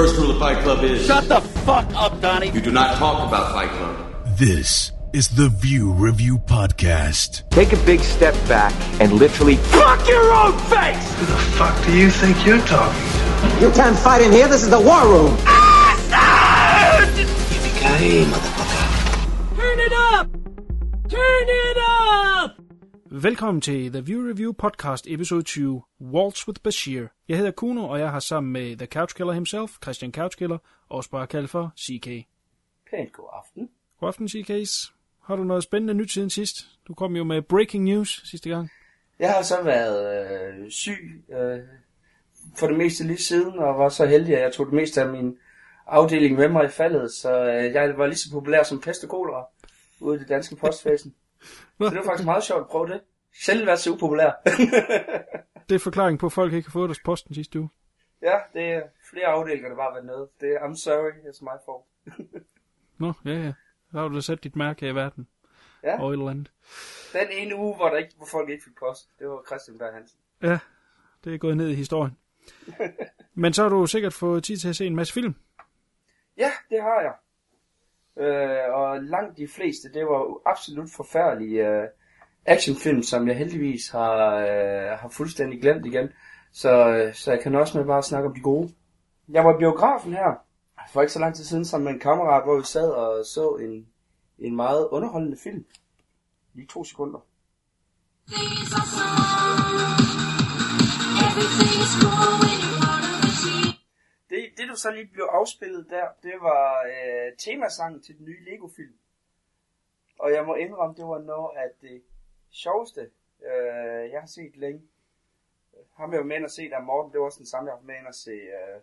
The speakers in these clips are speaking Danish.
First rule of Fight Club is Shut the fuck up, Donnie. you do not talk about Fight Club. This is the View Review Podcast. Take a big step back and literally fuck your own face! Who the fuck do you think you're talking to? You can't fight in here. This is the war room. Yippee-ki-yay, motherfucker. Velkommen til The View Review Podcast, episode 20, Waltz with Bashir. Jeg hedder Kuno, og jeg har sammen med The Couch Killer himself, Christian Couchkiller, også bare kaldt for CK. Pænt god aften. God aften, CK's. Har du noget spændende nyt siden sidst? Du kom jo med breaking news sidste gang. Jeg har så været øh, syg øh, for det meste lige siden, og var så heldig, at jeg tog det meste af min afdeling med mig i faldet, så øh, jeg var lige så populær som pest og kolera ude i det danske postvæsen. Så det var faktisk meget sjovt at prøve det. Selv været så upopulær. Det er forklaring på, at folk ikke har fået deres posten sidste uge. ja, det er flere afdelinger, der bare har været noget. Det er, I'm sorry, it's my fault. Nå, ja, ja. Så har du da sat dit mærke i verden. Ja. Og et eller andet. Den ene uge, hvor, der ikke, hvor folk ikke fik post, det var Christian Berg Hansen. Ja, det er gået ned i historien. Men så har du sikkert fået tid til at se en masse film. Ja, det har jeg. Øh, og langt de fleste, det var absolut forfærdelige øh, actionfilm, som jeg heldigvis har, øh, har fuldstændig glemt igen. Så, øh, så jeg kan også med bare snakke om de gode. Jeg var i biografen her for ikke så lang tid siden sammen med en kammerat, hvor vi sad og så en, en meget underholdende film. Lige to sekunder. Det, det du så lige blev afspillet der, det var øh, temasangen til den nye Lego-film. Og jeg må indrømme, det var noget af det sjoveste, øh, jeg har set længe. Ham jeg var med ind og se der, Morten, det var også den samme, jeg var med ind og se, øh,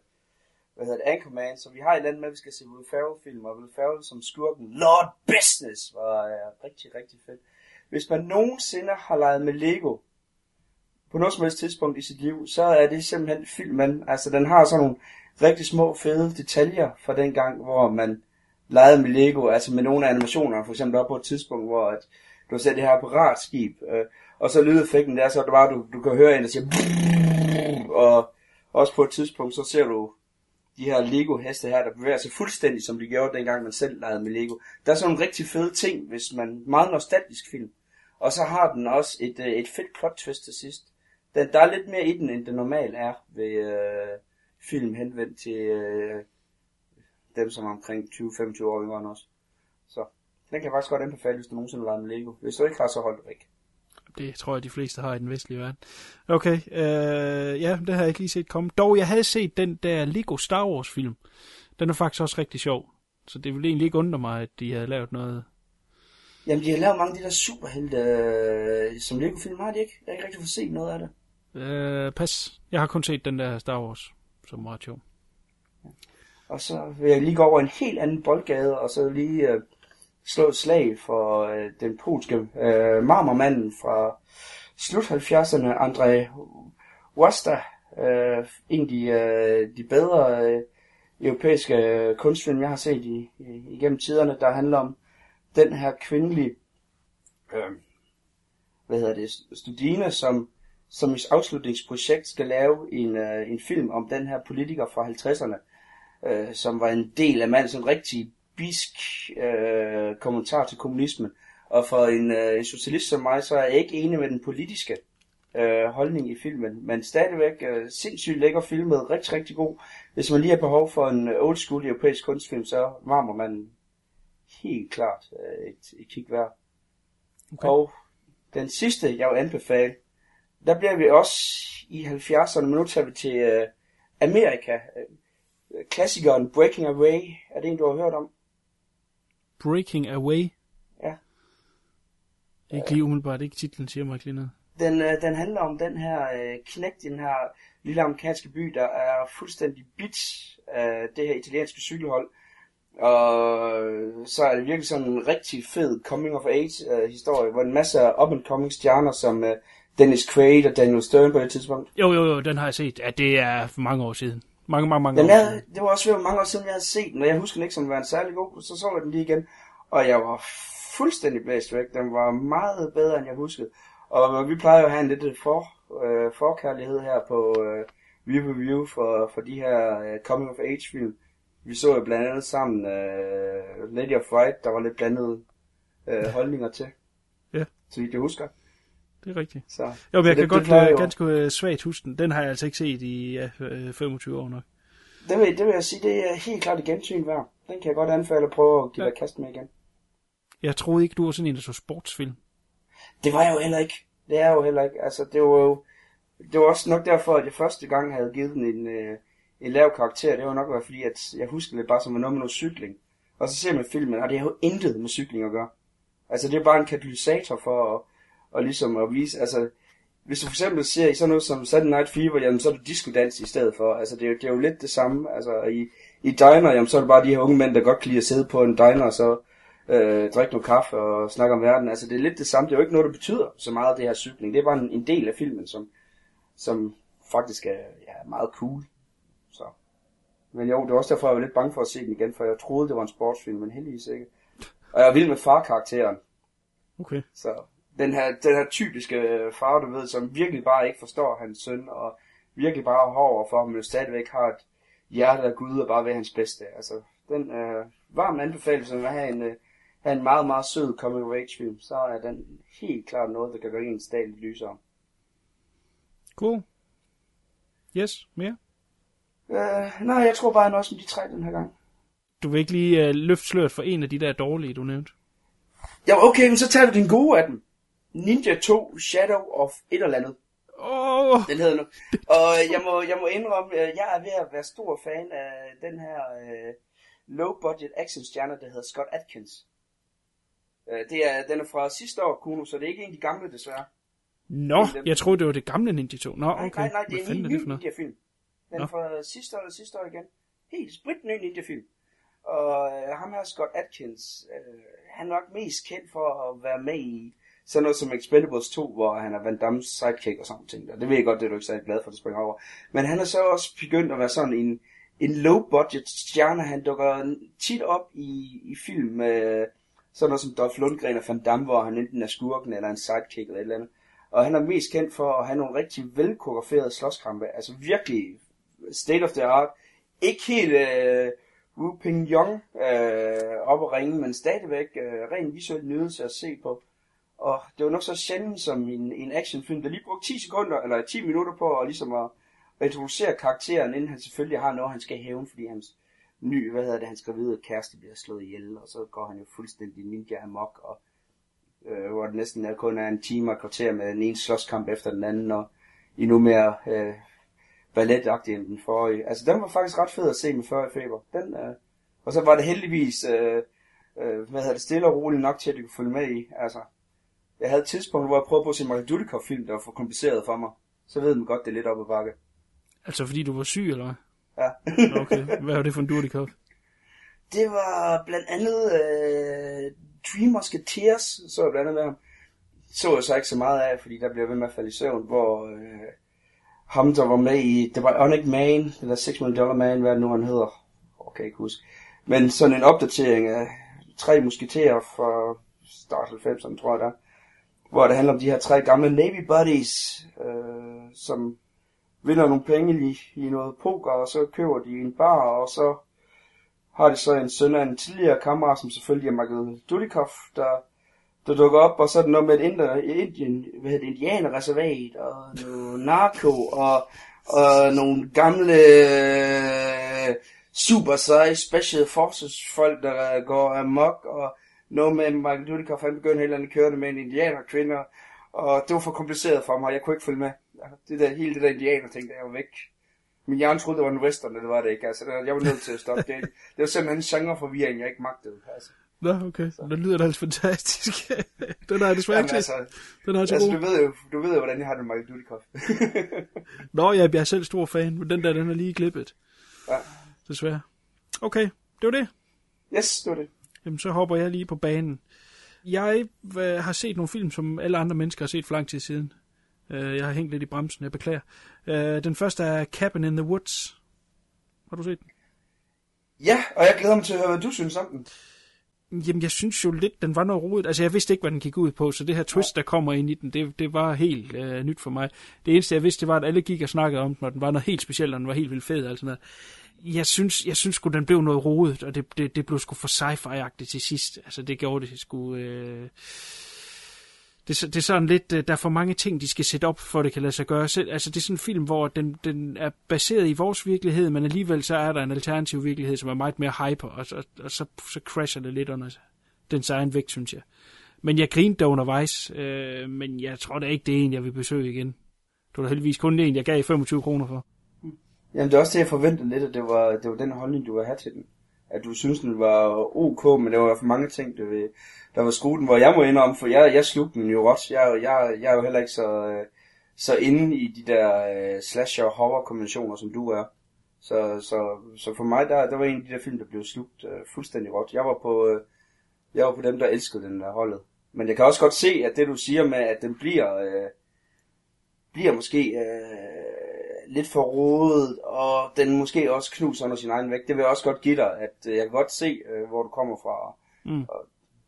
hvad hedder det, Anchorman. Så vi har et eller andet med, at vi skal se Will Ferrell-film, og Will Ferrell som skurken. Lord Business var øh, rigtig, rigtig fedt. Hvis man nogensinde har leget med Lego, på noget som helst tidspunkt i sit liv, så er det simpelthen filmen. Altså, den har sådan nogle rigtig små, fede detaljer fra den gang, hvor man legede med Lego, altså med nogle af animationerne, for eksempel op på et tidspunkt, hvor at, du har det her apparatskib, øh, og så lydeffekten der, så det bare, du, du kan høre en, der siger og også på et tidspunkt, så ser du de her Lego-heste her, der bevæger sig fuldstændig, som de gjorde dengang, man selv legede med Lego. Der er sådan nogle rigtig fede ting, hvis man, meget nostalgisk film. Og så har den også et, øh, et fedt plot twist til sidst. Der, der er lidt mere i den, end det normalt er ved øh, film henvendt til øh, dem, som er omkring 20-25 år yngre end os. Så den kan jeg faktisk godt anbefale, hvis du nogensinde leger med Lego. Hvis du ikke har, så hold det væk. Det tror jeg, de fleste har i den vestlige verden. Okay, øh, ja, det har jeg ikke lige set komme. Dog, jeg havde set den der Lego Star Wars film. Den er faktisk også rigtig sjov. Så det ville egentlig ikke undre mig, at de havde lavet noget. Jamen, de har lavet mange af de der superhelte, øh, som Lego-film har de ikke. Jeg har ikke rigtig fået set noget af det. Øh, pas. Jeg har kun set den der Star Wars, som var sjov. Og så vil jeg lige gå over en helt anden boldgade, og så lige øh, slå et slag for øh, den polske øh, marmormanden fra slut 70'erne, André Wasta. Øh, en af de, øh, de bedre øh, europæiske øh, kunstfilm, jeg har set i, i, igennem tiderne, der handler om den her kvindelige, øh, hvad hedder det, studine, som som i afslutningsprojekt skal lave en, øh, en film om den her politiker fra 50'erne, øh, som var en del af mand, en rigtig bisk øh, kommentar til kommunismen. Og for en, øh, en socialist som mig, så er jeg ikke enig med den politiske øh, holdning i filmen, men stadigvæk øh, sindssygt lækker filmet, rigtig, rigtig god. Hvis man lige har behov for en old school europæisk kunstfilm, så varmer man helt klart øh, et, et kig værd. Okay. Og den sidste, jeg vil anbefale, der bliver vi også i 70'erne, men nu tager vi til øh, Amerika. Øh, klassikeren Breaking Away, er det en, du har hørt om? Breaking Away? Ja. Ikke lige umiddelbart, ikke titlen siger mig ikke. Den, øh, den handler om den her øh, knægt i den her lille amerikanske by, der er fuldstændig bit af det her italienske cykelhold. Og så er det virkelig sådan en rigtig fed coming of age øh, historie, hvor en masse up and coming stjerner, som øh, Dennis Quaid og Daniel Stern på det tidspunkt. Jo, jo, jo, den har jeg set. Ja, det er for mange år siden. Mange, mange, mange Jamen, år siden. det var også ved mange år siden, jeg havde set den, og jeg husker den ikke som var en særlig god, så så jeg den lige igen. Og jeg var fuldstændig blæst væk. Den var meget bedre, end jeg huskede. Og vi plejer jo at have en lidt for, øh, forkærlighed her på, øh, review for, for de her uh, coming of age film. Vi så jo blandt andet sammen uh, Lady of Fright, der var lidt blandede uh, holdninger til. Ja. Så vidt jeg husker. Det er rigtigt. Så, Jo, men jeg kan det, godt det øh, ganske øh, svagt huske den. Den har jeg altså ikke set i ja, øh, 25 år nok. Det vil, det vil jeg sige, det er helt klart et gensyn værd. Den kan jeg godt anbefale at prøve at give Ja. dig kast med igen. Jeg troede ikke, du var sådan en, der så sportsfilm. Det var jeg jo heller ikke. Det er jeg jo heller ikke. Altså, det var jo... Det var også nok derfor, at jeg første gang havde givet den en, øh, en lav karakter. Det var nok været fordi, at jeg husker det bare som noget med noget cykling. Og så ser man filmen, og det har jo intet med cykling at gøre. Altså, det er bare en katalysator for at, og ligesom at vise... Altså, hvis du for eksempel ser i sådan noget som Saturday Night Fever, jamen, så er det disco-dans i stedet for. Altså, det er, jo- det er jo lidt det samme. Altså, i, i diner, jamen, så er det bare de her unge mænd, der godt kan lide at sidde på en diner, og så øh, drikke noget kaffe og snakke om verden. Altså, det er lidt det samme. Det er jo ikke noget, der betyder så meget, det her cykling. Det er bare en, en del af filmen, som, som faktisk er ja, meget cool. Så. Men jo, det var også derfor, jeg var lidt bange for at se den igen, for jeg troede, det var en sportsfilm, men heldigvis ikke. Og jeg er vild med farkarakteren. Okay. Så den her, den her typiske far, du ved, som virkelig bare ikke forstår hans søn, og virkelig bare er hård over for ham, men stadigvæk har et hjerte af Gud og bare vil hans bedste. Altså, den er øh, varm anbefaling, som at have en, øh, have en meget, meget sød coming of age film, så er den helt klart noget, der kan gøre ens dag lidt lysere. Cool. Yes, mere? Øh, nej, jeg tror bare, nøjes med de tre den her gang. Du vil ikke lige uh, løfte sløret for en af de der dårlige, du nævnte? Ja, okay, men så tager vi den gode af dem. Ninja 2 Shadow of et eller andet. Oh, Den hedder nu. Og jeg må, jeg må indrømme, at jeg er ved at være stor fan af den her øh, low-budget actionstjerne, der hedder Scott Atkins. Øh, det er, den er fra sidste år, Kuno, så det er ikke en af de gamle, desværre. Nå, jeg troede, det var det gamle Ninja 2. Nå, Nej, okay. nej, nej, det Hvad er en ny er det ninja-film. Den er Nå. fra sidste år eller sidste år igen. Helt spritny ninja-film. Og øh, ham her, Scott Atkins, øh, han er nok mest kendt for at være med i sådan noget som Expendables 2, hvor han er Van Damme's sidekick og sådan ting. Og Det ved jeg godt, det er du ikke særlig glad for, det springer over. Men han er så også begyndt at være sådan en, en low-budget stjerne. Han dukker tit op i, i film med sådan noget som Dolph Lundgren og Van Damme, hvor han enten er skurken eller en sidekick eller et eller andet. Og han er mest kendt for at have nogle rigtig velkoreograferede slåskampe. Altså virkelig state of the art. Ikke helt øh, Wu Ping Yong øh, op at ringe, men stadigvæk øh, ren visuel nydelse at se på. Og det var nok så sjældent som en, en actionfilm, der lige brugte 10 sekunder, eller 10 minutter på at, ligesom at, at introducere karakteren, inden han selvfølgelig har noget, han skal hæve, fordi hans ny, hvad hedder det, hans gravide kæreste bliver slået ihjel, og så går han jo fuldstændig ninja amok, og øh, hvor det næsten er, kun er en time og kvarter med den ene slåskamp efter den anden, og endnu mere øh, balletagtig end den forrige. Altså, den var faktisk ret fed at se med 40 feber. Den, øh, og så var det heldigvis, øh, øh, hvad hedder det, stille og roligt nok til, at du kunne følge med i. Altså, jeg havde et tidspunkt, hvor jeg prøvede på at se Michael Dudikoff-film, der var for kompliceret for mig. Så ved man godt, det er lidt op ad bakke. Altså, fordi du var syg, eller hvad? Ja. Okay, hvad var det for en Dudikoff? Det var blandt andet øh, Three Musketeers, så jeg blandt andet ham. Så jeg så ikke så meget af, fordi der blev jeg ved med at falde i søvn, hvor øh, ham, der var med i, det var Onic Man, eller Six Million Dollar Man, hvad nu han hedder, okay, ikke huske. Men sådan en opdatering af tre musketerer fra start 90'erne, tror jeg der, hvor det handler om de her tre gamle Navy Buddies, øh, som vinder nogle penge i, i noget poker, og så køber de en bar, og så har de så en søn af en tidligere kammerat, som selvfølgelig er Michael Dudikoff, der, der dukker op, og så er det noget med et indre, Indien, hvad hedder det, indianerreservat, og noget narko, og, og nogle gamle øh, super seje special forces folk, der går amok, og noget med Michael Dudikoff, han begynder helt andet kørende med en indianerkvinde, og det var for kompliceret for mig, jeg kunne ikke følge med. Det der, hele det der indianer ting, der jeg var væk. Min hjerne troede, det var en western, og det var det ikke. Altså, jeg var nødt til at stoppe det. Det var simpelthen en genreforvirring, jeg ikke magtede. Altså. Nå, okay. Det lyder da altså fantastisk. den har jeg desværre ikke altså, Den har jeg altså, du ved jo, du ved jo, hvordan jeg har det med Michael Dudikoff. Nå, jeg er selv stor fan, men den der, den er lige klippet. Ja. Desværre. Okay, det var det. yes, det var det. Jamen, så hopper jeg lige på banen. Jeg øh, har set nogle film, som alle andre mennesker har set for lang tid siden. Øh, jeg har hængt lidt i bremsen, jeg beklager. Øh, den første er Cabin in the Woods. Har du set den? Ja, og jeg glæder mig til at høre, hvad du synes om den. Jamen, jeg synes jo lidt, den var noget rodet. Altså, jeg vidste ikke, hvad den gik ud på, så det her twist, der kommer ind i den, det, det var helt øh, nyt for mig. Det eneste, jeg vidste, det var, at alle gik og snakkede om den, og den var noget helt specielt, og den var helt vildt fed og sådan noget. Jeg synes, jeg synes sgu, den blev noget rodet, og det, det, det blev sgu for sci-fi-agtigt til sidst. Altså, det gjorde det sgu... Øh det, det er sådan lidt, øh, der er for mange ting, de skal sætte op, for det kan lade sig gøre selv. Altså, det er sådan en film, hvor den, den er baseret i vores virkelighed, men alligevel så er der en alternativ virkelighed, som er meget mere hyper, og, og, og så, så crasher det lidt under den egen vægt, synes jeg. Men jeg grinede der undervejs, øh, men jeg tror da ikke, det er en, jeg vil besøge igen. Det var da heldigvis kun en, jeg gav 25 kroner for. Jamen, det er også det, jeg forventede lidt, at det var, det var den holdning, du var have til den. At du synes, den var ok, men der var for mange ting, der, ved, der var skruet hvor jeg må indrømme, for jeg, jeg slugte den jo også. Jeg, jeg, jeg er jo heller ikke så, øh, så inde i de der uh, slasher horror konventioner, som du er. Så, så, så for mig, der, der var en af de der film, der blev slugt uh, fuldstændig råt. Jeg var på, uh, jeg var på dem, der elskede den der holdet. Men jeg kan også godt se, at det du siger med, at den bliver, uh, bliver måske uh, lidt for rodet, og den måske også knuser under sin egen vægt. Det vil jeg også godt give dig, at uh, jeg kan godt se, uh, hvor du kommer fra. Mm. Og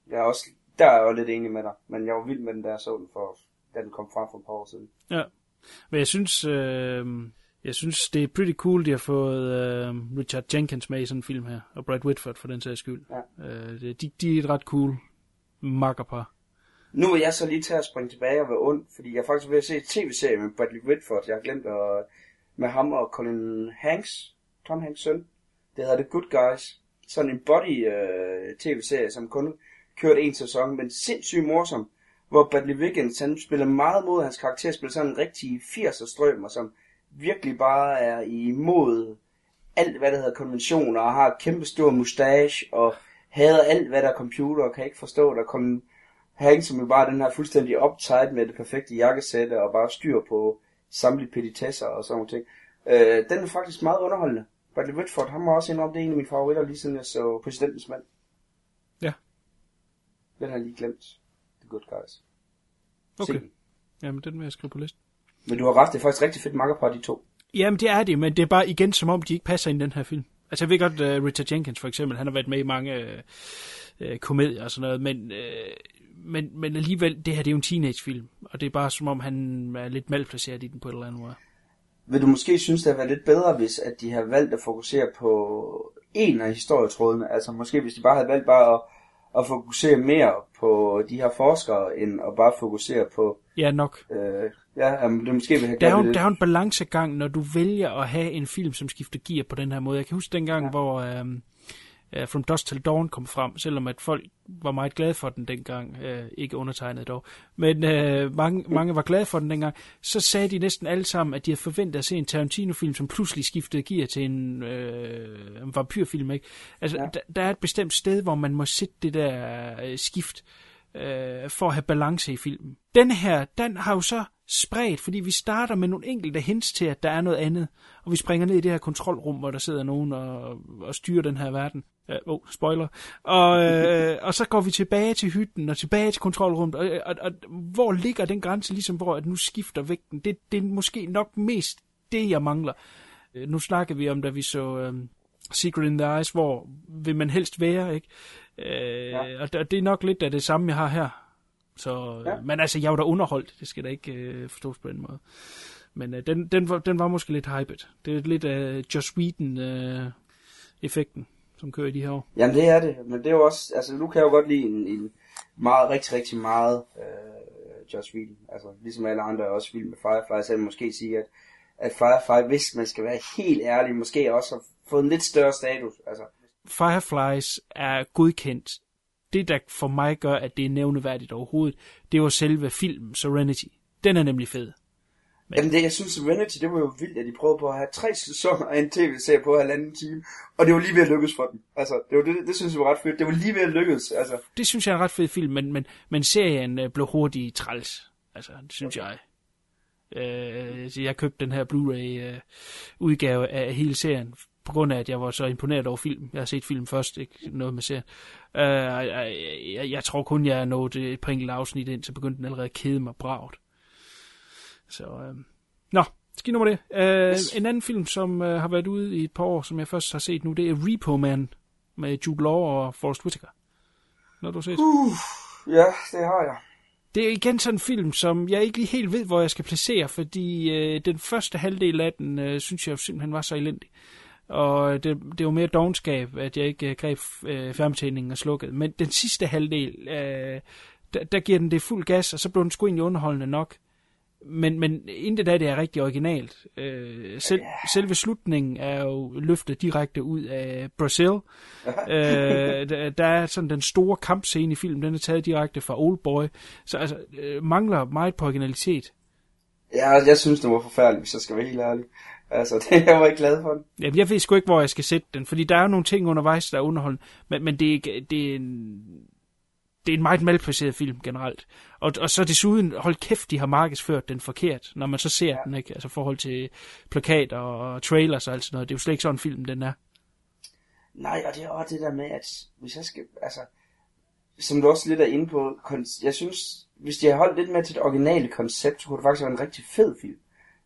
jeg er også, der er jeg jo lidt enig med dig, men jeg var vild med den der den for, da den kom frem for et par år siden. Ja, men jeg synes, øh, jeg synes det er pretty cool, de har fået øh, Richard Jenkins med i sådan en film her, og Brad Whitford for den sags skyld. Ja. Øh, de, de er et ret cool makkerpar. Nu vil jeg så lige tage at springe tilbage og være ond, fordi jeg faktisk vil se et tv-serie med Bradley Whitford. Jeg har glemt at, med ham og Colin Hanks, Tom Hanks søn. Det hedder The Good Guys. Sådan en body øh, tv-serie, som kun kørte en sæson, men sindssygt morsom, hvor Bradley Wiggins, han spiller meget mod hans karakter, spiller sådan en rigtig 80'er strøm, og som virkelig bare er imod alt, hvad der hedder konventioner, og har kæmpe stor mustache, og hader alt, hvad der er computer, og kan ikke forstå, der kom Hank, som jo bare den her fuldstændig uptight med det perfekte jakkesæt, og bare styr på samtlige petitesser og sådan noget ting. Øh, den er faktisk meget underholdende. Bradley Whitford, han var også en om det er en af mine favoritter, lige siden jeg så Præsidentens Mand. Den har jeg lige glemt. The Good Guys. Okay. Jamen, den vil jeg skrive på listen. Men du har ret, det er faktisk rigtig fedt makkerpar, de to. Jamen, det er det, men det er bare igen, som om de ikke passer ind i den her film. Altså, jeg ved godt, uh, Richard Jenkins for eksempel, han har været med i mange uh, komedier og sådan noget, men, uh, men, men alligevel, det her det er jo en teenagefilm, og det er bare som om, han er lidt malplaceret i den på et eller andet måde. Vil du måske synes, det havde været lidt bedre, hvis at de har valgt at fokusere på en af historietrådene? Altså måske hvis de bare havde valgt bare at at fokusere mere på de her forskere, end at bare fokusere på... Ja, nok. Øh, ja, jamen, det måske vil have der er, jo, der er jo en balancegang, når du vælger at have en film, som skifter gear på den her måde. Jeg kan huske dengang, ja. hvor... Øh, uh, From Dusk Till Dawn kom frem, selvom at folk var meget glade for den dengang, uh, ikke undertegnet dog, men uh, mange, mange var glade for den dengang, så sagde de næsten alle sammen, at de havde forventet at se en Tarantino-film, som pludselig skiftede gear til en, uh, en vampyrfilm. Ikke? Altså, ja. der, der er et bestemt sted, hvor man må sætte det der uh, skift, uh, for at have balance i filmen. Den her, den har jo så spredt, fordi vi starter med nogle enkelte hints til, at der er noget andet, og vi springer ned i det her kontrolrum, hvor der sidder nogen og, og styrer den her verden. Uh, oh, spoiler. Og, øh, og så går vi tilbage til hytten og tilbage til kontrolrummet. Og, og, og hvor ligger den grænse, ligesom hvor at nu skifter vægten? Det, det er måske nok mest det, jeg mangler. Uh, nu snakker vi om, da vi så uh, Secret in the Eyes, hvor vil man helst være, ikke? Uh, ja. Og det er nok lidt af det samme, jeg har her. Så, ja. Men altså, jeg var da underholdt. Det skal da ikke uh, forstås på den måde. Men uh, den, den, var, den var måske lidt hyped. Det er lidt af Joss Whedon-effekten. Uh, som kører i de her år. Jamen det er det, men det er jo også, altså nu kan jeg jo godt lide en, en meget, rigtig, rigtig meget øh, Josh Whedon. Altså ligesom alle andre er også vild med Firefly, så jeg måske sige, at, at Firefly, hvis man skal være helt ærlig, måske også har fået en lidt større status. Altså. Fireflies er godkendt. Det, der for mig gør, at det er nævneværdigt overhovedet, det var selve filmen Serenity. Den er nemlig fed. Men... Jamen det, jeg synes Serenity, det var jo vildt, at de prøvede på at have tre sæsoner af en tv-serie på halvanden time, og det var lige ved at lykkes for dem. Altså, det, var det, det synes jeg var ret fedt. Det var lige ved at lykkes, altså. Det synes jeg er en ret fed film, men, men, men serien øh, blev hurtigt træls. Altså, det synes okay. jeg. Øh, jeg købte den her Blu-ray øh, udgave af hele serien, på grund af, at jeg var så imponeret over film. Jeg har set film først, ikke noget med serien. Øh, jeg, jeg, jeg tror kun, jeg er nået et par enkelte afsnit ind, så begyndte den allerede at kede mig bragt. Så, øh, nå, skidt nummer det. Øh, yes. En anden film, som øh, har været ude i et par år, som jeg først har set nu, det er Repo Man med Jude Law og Forrest Whitaker. når du set? Uh, ja, det har jeg. Det er igen sådan en film, som jeg ikke lige helt ved, hvor jeg skal placere, fordi øh, den første halvdel af den, øh, synes jeg simpelthen var så elendig. Og det, det var mere dogenskab, at jeg ikke øh, greb øh, fjernbetjeningen og slukkede. Men den sidste halvdel, øh, der, der giver den det fuld gas, og så blev den sgu egentlig underholdende nok. Men, men intet af det er rigtig originalt. Øh, selv, selve slutningen er jo løftet direkte ud af Brazil. øh, der, der er sådan den store kampscene i filmen, den er taget direkte fra Oldboy. Så altså, øh, mangler meget på originalitet. Ja, jeg synes, det var forfærdeligt, hvis jeg skal være helt ærlig. Altså, det, jeg var ikke glad for den. Jamen, jeg ved sgu ikke, hvor jeg skal sætte den, fordi der er jo nogle ting undervejs, der er underholdende, men, men det, er, ikke- det, er en, det er en meget malplaceret film generelt. Og, og så desuden, hold kæft, de har markedsført den forkert, når man så ser ja. den, ikke? Altså forhold til plakater og trailers og alt sådan noget. Det er jo slet ikke sådan en film, den er. Nej, og det er også det der med, at hvis jeg skal, altså, som du også lidt er inde på, jeg synes, hvis de har holdt lidt mere til det originale koncept, så kunne det faktisk være en rigtig fed film.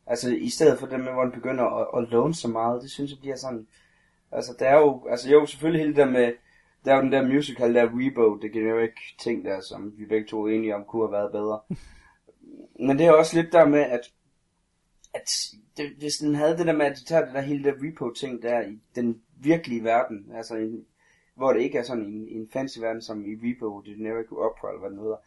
Altså, i stedet for det med, hvor den begynder at, at låne så meget, det synes jeg bliver sådan, altså, der er jo, altså jo, selvfølgelig hele det der med, der er jo den der musical, der Rebo, det generic ting der, som vi begge to er enige om, kunne have været bedre. Men det er også lidt der med, at, at det, hvis den havde det der med, at de tager det der hele der repo-ting der i den virkelige verden, altså en, hvor det ikke er sådan en, en fancy verden som i Repo, The Generic Opera, eller hvad den hedder,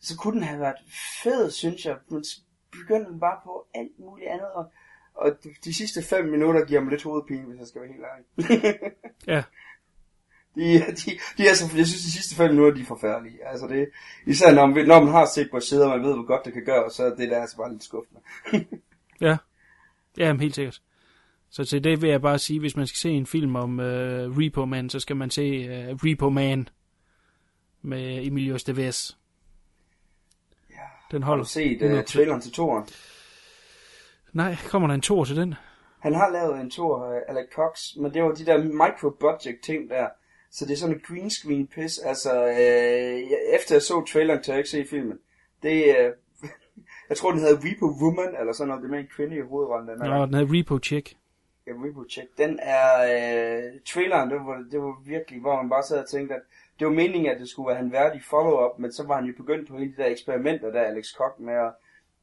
så kunne den have været fed, synes jeg. Men så begynder den bare på alt muligt andet, og, og de, de sidste fem minutter giver mig lidt hovedpine, hvis jeg skal være helt ærlig. Ja. De, de, de er så, jeg synes, de sidste fem minutter, de er forfærdelige. Altså det, især når man, når man har set på sider, og man ved, hvor godt det kan gøre, så er det der altså bare lidt skuffende. Ja. Ja, jamen, helt sikkert. Så til det vil jeg bare sige, hvis man skal se en film om uh, Repo Man, så skal man se uh, Repo Man med Emilio Estevez. Ja. Den Har holder. du set 100%. uh, traileren til toren? Nej, kommer der en tor til den? Han har lavet en tur, uh, Alec Cox, men det var de der micro-budget ting der. Så det er sådan en green screen pis. Altså, øh, efter jeg så traileren, til jeg ikke se filmen. Det er, øh, jeg tror den hedder Repo Woman, eller sådan noget. Det er med en kvinde i hovedrollen. Den Nå, den hedder Repo Chick. Ja, Repo Check. Den er, øh, traileren, det var, det var virkelig, hvor man bare sad og tænkte, at det var meningen, at det skulle være en værdig follow-up, men så var han jo begyndt på hele de der eksperimenter der, Alex Koch, med at,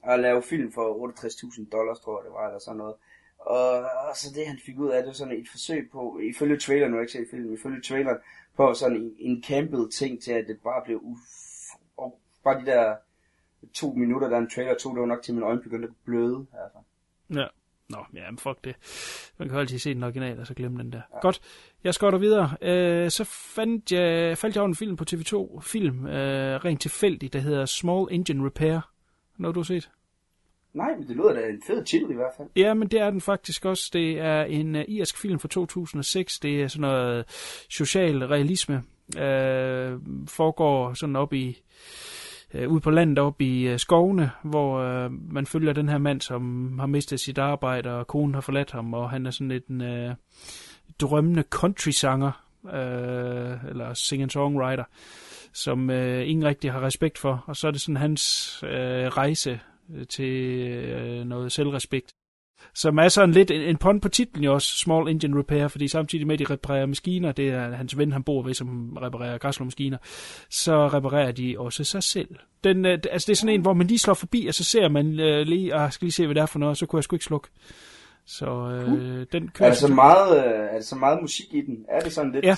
at lave film for 68.000 dollars, tror jeg det var, eller sådan noget. Og, og så det, han fik ud af det, var sådan et forsøg på, ifølge traileren, nu ikke set filmen, ifølge traileren, på sådan en, en campet ting til, at det bare blev uff, og bare de der to minutter, der en trailer tog, det var nok til, at mine øjne begyndte at bløde. Altså. Ja. Nå, ja, men fuck det. Man kan jo altid se den original, og så glemme den der. Ja. Godt, jeg skal videre. Øh, så fandt jeg, faldt jeg over en film på TV2, film, øh, rent tilfældigt, der hedder Small Engine Repair. Noget du har set? Nej, men det lyder da en fed titel i hvert fald. Ja, men det er den faktisk også. Det er en uh, irsk film fra 2006. Det er sådan noget social realisme. Uh, foregår sådan op i uh, ude på landet op i uh, skovene, hvor uh, man følger den her mand, som har mistet sit arbejde, og konen har forladt ham, og han er sådan lidt en uh, drømmende country-sanger, uh, eller singer-songwriter, som øh, ingen rigtig har respekt for. Og så er det sådan hans øh, rejse til øh, noget selvrespekt. Som er sådan lidt en, en pond på titlen jo også, Small Engine Repair, fordi samtidig med, at de reparerer maskiner, det er hans ven, han bor ved, som reparerer græslåmaskiner, så reparerer de også sig selv. Den, øh, altså det er sådan en, hvor man lige slår forbi, og så ser man øh, lige, og skal lige se, hvad det er for noget, og så kunne jeg sgu ikke slukke. Så øh, den kører... Er der så meget, øh, er der så meget musik i den? Er det sådan lidt... Ja.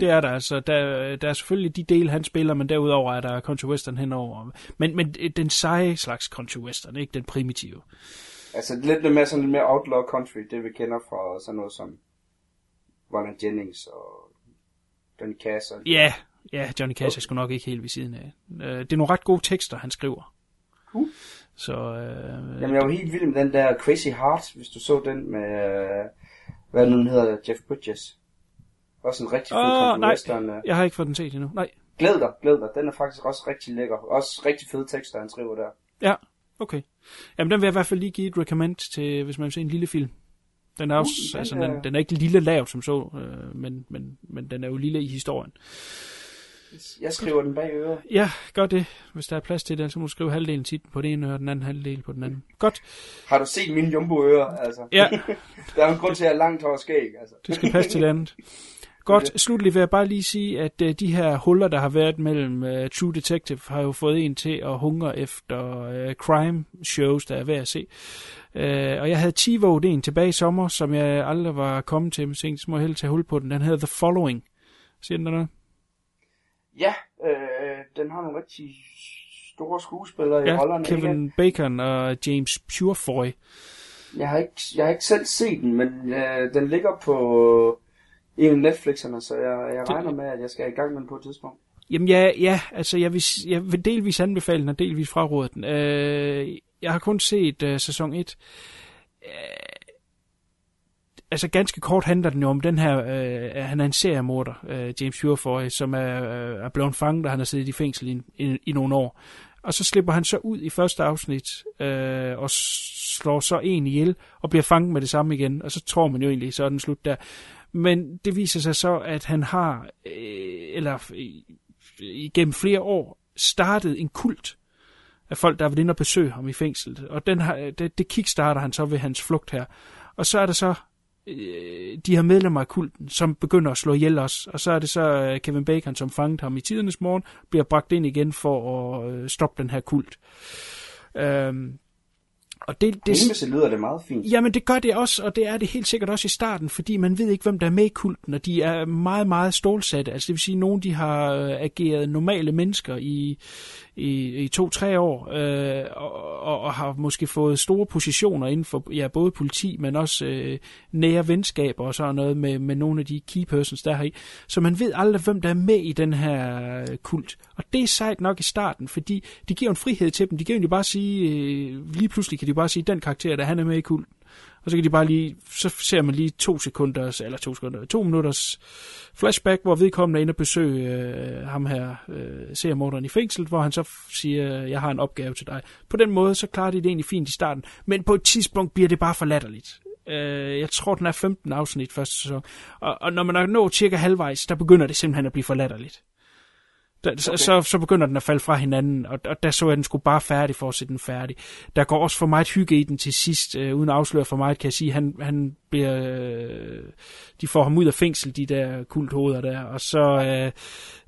Det er der altså. Der, der er selvfølgelig de dele, han spiller, men derudover er der country western henover. Men, men den seje slags country western, ikke den primitive. Altså lidt mere sådan lidt mere outlaw country, det vi kender fra sådan noget som Ronald Jennings og Johnny Cash. Og... Ja, ja, Johnny Cash er sgu nok ikke helt ved siden af. Øh, Det er nogle ret gode tekster, han skriver. Cool. Så, øh, Jamen jeg var helt vild med den der Crazy Heart, hvis du så den med, øh, hvad den hedder, Jeff Bridges. Også en rigtig Åh, country nej. western. øh. jeg har ikke fået den set endnu. Nej. Glæd dig, glæd dig. Den er faktisk også rigtig lækker. Også rigtig fede tekster, han skriver der. Ja, okay. Jamen, den vil jeg i hvert fald lige give et recommend til, hvis man vil se en lille film. Den er også, den altså, er- den, den er ikke lille lavt som så, øh, men, men, men den er jo lille i historien. Jeg skriver den bag øret. Ja, gør det. Hvis der er plads til det, så må du skrive halvdelen titlen på det ene øre, og den anden halvdel på den anden. Godt. Har du set mine jumbo ører? Altså? Ja. der er jo en grund til, at jeg har langt hår skæg. Altså. Det skal passe til det andet. Godt, slutligt vil jeg bare lige sige, at uh, de her huller, der har været mellem uh, True Detective, har jo fået en til at hungre efter uh, crime shows, der er værd at se. Uh, og jeg havde TiVo en tilbage i sommer, som jeg aldrig var kommet til, men så må jeg hellere tage hul på den. Den hedder The Following. Siger den der noget? Ja, øh, den har nogle rigtig store skuespillere i Ja, rollerne. Kevin Ikke? Bacon og James Purefoy. Jeg har ikke, jeg har ikke selv set den, men øh, den ligger på en Netflixerne, så jeg, jeg regner med, at jeg skal i gang med den på et tidspunkt. Jamen ja, ja altså jeg vil, jeg vil delvis anbefale den, og delvis fraråde den. Øh, jeg har kun set øh, sæson 1. Øh, altså ganske kort handler den jo om den her, øh, han er en seriemorder, øh, James Purefoy, som er, øh, er blevet fanget, og han har siddet i fængsel i, i, i nogle år. Og så slipper han så ud i første afsnit, øh, og slår så en ihjel, og bliver fanget med det samme igen, og så tror man jo egentlig, så er den slut der. Men det viser sig så, at han har, øh, eller øh, igennem flere år, startet en kult af folk, der har været inde og besøge ham i fængslet. Og den har, øh, det, det kickstarter han så ved hans flugt her. Og så er der så øh, de her medlemmer af kulten, som begynder at slå ihjel os. Og så er det så øh, Kevin Bacon, som fangede ham i tidernes morgen, bliver bragt ind igen for at øh, stoppe den her kult. Øhm, og det, det, Det lyder det meget fint. Jamen det gør det også, og det er det helt sikkert også i starten, fordi man ved ikke, hvem der er med i kulten, og de er meget, meget stålsatte. Altså det vil sige, at nogle de har øh, ageret normale mennesker i, i, i to-tre år, øh, og, og, og har måske fået store positioner inden for ja, både politi, men også øh, nære venskaber og sådan noget med, med nogle af de key persons, der har i. Så man ved aldrig, hvem der er med i den her øh, kult. Og det er sejt nok i starten, fordi det giver en frihed til dem. De kan jo bare sige, øh, lige pludselig kan de bare sige, den karakter, der han er med i kulten. Og så kan de bare lige, så ser man lige to sekunder, eller to sekunder, to minutters flashback, hvor vedkommende er inde og besøge øh, ham her, øh, seriemorderen i fængsel, hvor han så siger, jeg har en opgave til dig. På den måde, så klarer de det egentlig fint i starten, men på et tidspunkt bliver det bare for latterligt. Øh, jeg tror, den er 15 afsnit første sæson. Og, og når man er nået cirka halvvejs, der begynder det simpelthen at blive for latterligt. Okay. så, så begynder den at falde fra hinanden, og, og der så jeg, den skulle bare færdig for at sætte den færdig. Der går også for meget hygge i den til sidst, øh, uden at afsløre for meget, kan jeg sige. Han, han bliver, øh, de får ham ud af fængsel, de der kulthoveder der, og så øh,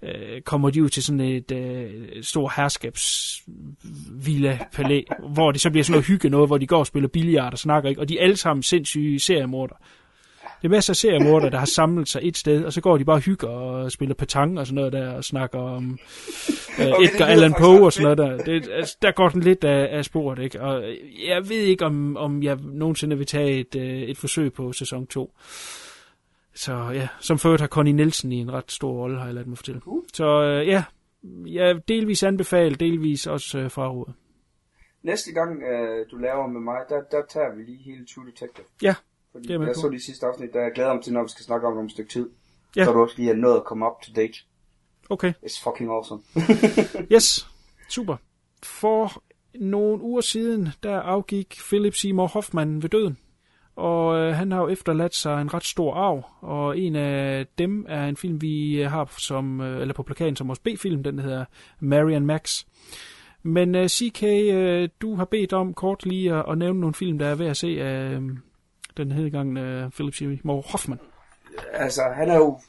øh, kommer de ud til sådan et øh, stor herskabsvilla palæ, hvor det så bliver sådan noget hygge noget, hvor de går og spiller billiard og snakker, ikke? og de er alle sammen sindssyge seriemorder. Det er masser af seriemorder, der har samlet sig et sted, og så går de bare og hygger og spiller petanque og sådan noget der, og snakker om øh, Okay, Edgar Allan Poe og sådan noget der. Det, altså, der går den lidt af, af sporet, ikke? Og jeg ved ikke, om, om jeg nogensinde vil tage et, øh, et forsøg på sæson 2. Så ja, som før har Connie Nielsen i en ret stor rolle, har jeg ladet mig fortælle. Så øh, ja, jeg delvis anbefaler, delvis også øh, fraråd. Næste gang øh, du laver med mig, der, der tager vi lige hele True Detective. Ja, Fordi det er jeg så de sidste afsnit, der jeg glæder mig til, når vi skal snakke om det om et stykke tid. Ja. Så du også lige er nået at komme up to date. Okay. It's fucking awesome. Yes, super. For nogle uger siden, der afgik Philip Seymour Hoffman ved døden. Og øh, han har jo efterladt sig en ret stor arv, og en af dem er en film, vi har som, øh, eller på plakaten som vores B-film, den hedder Marian Max. Men øh, CK, øh, du har bedt om kort lige at, at nævne nogle film, der er ved at se af øh, den hedegangende øh, Philip Seymour Hoffman. altså, han er jo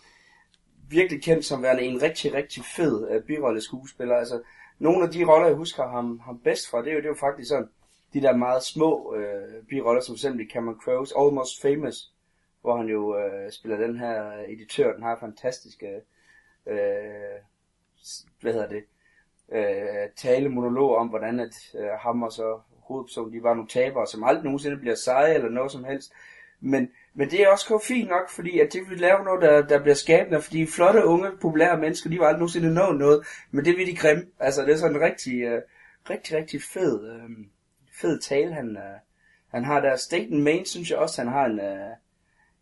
virkelig kendt som værende en rigtig, rigtig fed uh, birolleskuespiller. Altså, nogle af de roller, jeg husker ham, ham bedst fra, det er jo, det er jo faktisk sådan, de der meget små uh, biroller, som eksempel i Cameron Crowe's Almost Famous, hvor han jo uh, spiller den her editør, den har fantastiske, uh, hvad hedder det, uh, tale monolog om, hvordan at uh, ham og så hovedpersonen, de var nogle tabere, som aldrig nogensinde bliver seje eller noget som helst. Men, men det er også kun fint nok, fordi at det vil lave noget, der, der bliver skabende, fordi flotte, unge, populære mennesker, de var aldrig nogensinde nå noget, men det vil de grimme. Altså, det er sådan en rigtig, uh, rigtig, rigtig fed, uh, fed tale, han, uh, han har der. Staten Main, synes jeg også, han har en, uh,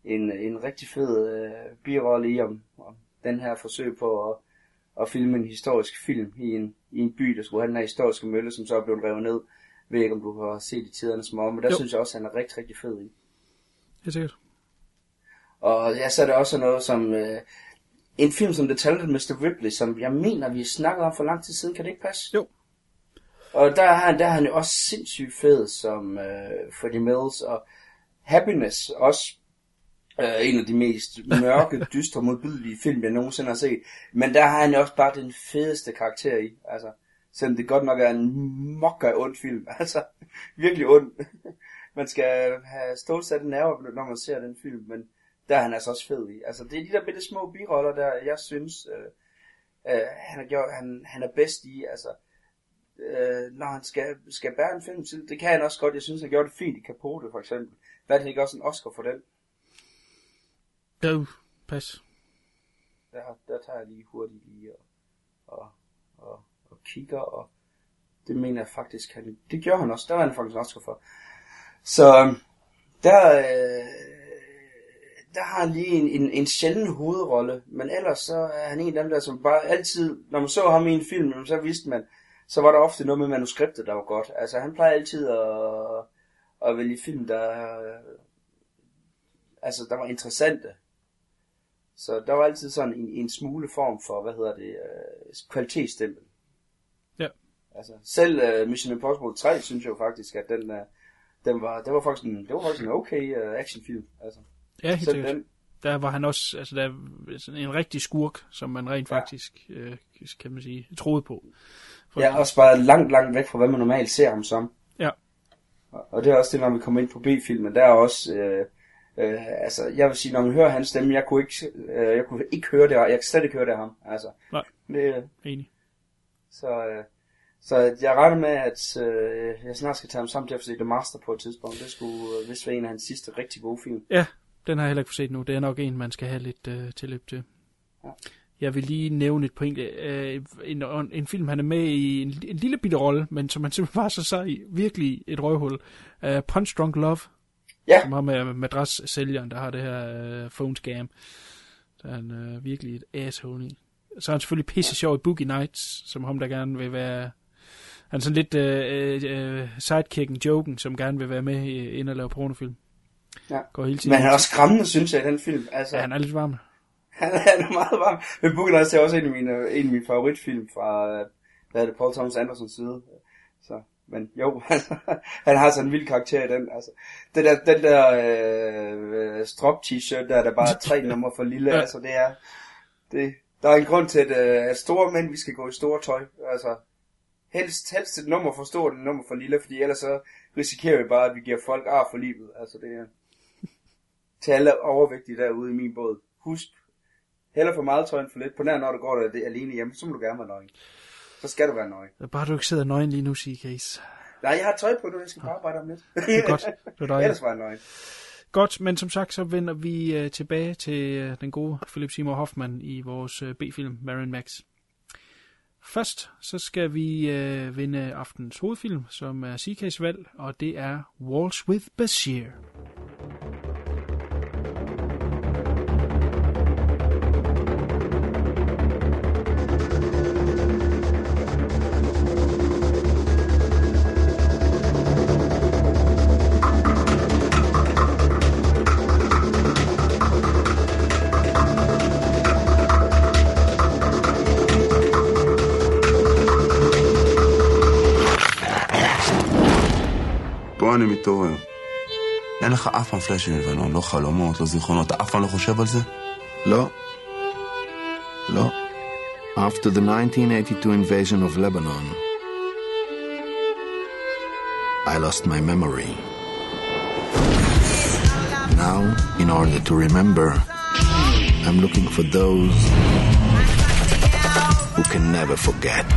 en, en rigtig fed uh, birolle i om, om den her forsøg på at, at filme en historisk film i en, i en by, der skulle have den her historiske mølle, som så er blevet revet ned. Jeg ved ikke, om du har set i tidernes morgen, men der Jo. synes jeg også, han er rigtig, rigtig fed i. Er sikkert. Og ja, så er der også noget som øh, en film som The Talented Mr. Ripley, som jeg mener, vi snakkede om for lang tid siden. Kan det ikke passe? Jo. Og der er han, der er han jo også sindssygt fed som øh, Freddie Mills, og Happiness også Øh, en af de mest mørke, dystre, modbydelige film, jeg nogensinde har set. Men der har han jo også bare den fedeste karakter i. Altså, selvom det godt nok er en mokka ond film. Altså, virkelig ond. man skal have stålsatte nerver, når man ser den film, men der er han altså også fed i. Altså, det er de der bitte små biroller, der jeg synes, øh, øh, han, er gjort, han, han er bedst i. Altså, øh, når han skal, skal bære en film til, det kan han også godt. Jeg synes, han gjorde det fint i Capote, for eksempel. Hvad det ikke også en Oscar for den? Døv. Pas. Der, der tager jeg lige hurtigt lige og, og kigger, og det mener jeg faktisk, han, det gjorde han også. Der var han faktisk Oscar for. Så øhm, der, øh, der har han lige en, en, en sjælden hovedrolle, men ellers så er han en af dem der, som bare altid, når man så ham i en film, så vidste man, så var der ofte noget med manuskriptet, der var godt. Altså han plejer altid at, at vælge film, der, øh, altså, der var interessante. Så der var altid sådan en, en smule form for, hvad hedder det, øh, kvalitetsstempel. Altså, selv uh, Mission Impossible 3, synes jeg jo faktisk, at den, uh, den var, det var faktisk en, det var faktisk en okay uh, actionfilm. Altså. Ja, helt Selv sikkert. den, Der var han også, altså der er en rigtig skurk, som man rent Ja. faktisk, øh, kan man sige, troede på. For, ja, også bare langt, langt væk fra, hvad man normalt ser ham som. Ja. Og og det er også det, når vi kommer ind på B-filmen, der er også, øh, øh, altså, jeg vil sige, når man hører hans stemme, jeg kunne ikke, øh, jeg kunne ikke høre det, jeg kan slet ikke høre det af ham, altså. Nej. Det, Enig. så, øh, så jeg regner med, at øh, jeg snart skal tage ham sammen til at se The Master på et tidspunkt. Det skulle øh, vist være en af hans sidste rigtig gode film. Ja, den har jeg heller ikke set nu. Det er nok en, man skal have lidt øh, tilløb til. Ja. Jeg vil lige nævne et point. Øh, en, en film, han er med i en, en lille bitte rolle, men som han simpelthen var så i. Virkelig et røvhul. Uh, Punch Drunk Love, Ja, som har med madrassælgeren, der har det her øh, phone scam. Så er han øh, virkelig et asshole i. Så er han selvfølgelig pisse sjov i Boogie Nights, som ham, der gerne vil være... Han er sådan lidt øh, øh, sidekicken, joken, som gerne vil være med ind og lave pornofilm. Ja. Går hele tiden. men han er også skræmmende, synes jeg, i den film. Altså, Ja, han er lidt varm. Han, han er meget varm. Men Boogie Nights er også en af mine, en af mine favoritfilm fra, øh, hvad er det, Paul Thomas Andersons side. Så, men jo, han, han har sådan en vild karakter i den. Altså, det der, den der øh, strop t-shirt, der er der bare er tre numre for lille. Ja. ja. Altså, det er, det, der er en grund til, at, øh, at store mænd, vi skal gå i store tøj. Altså, helst, helst et nummer for stort, et nummer for lille, fordi ellers så risikerer vi bare, at vi giver folk ar for livet. Altså, det er til alle overvægtige derude i min båd. Husk, heller for meget tøj end for lidt. På nær når du går der det alene hjemme, så må du gerne være nøgen. Så skal du være nøgen. Bare du ikke sidder nøgen lige nu, CK's. Nej, jeg har tøj på nu, jeg skal bare arbejde om lidt. Det er godt. Det er dejligt. Ellers var jeg nøgen. Godt, men som sagt, så vender vi øh, tilbage til øh, den gode Philip Seymour Hoffman i vores øh, B-film, Marion Max. Først så skal vi øh, vinde aftens hovedfilm, som er CK's valg, og det er Walls with Bashir. פה אני מתעורר. אין לך אף פעם פלאשים מלבנון, לא חלומות, לא זיכרונות, אתה אף פעם לא חושב על זה? לא. לא. After the 1982 invasion of Lebanon, I lost my memory. Now, in order to remember, I'm looking for those who can never forget.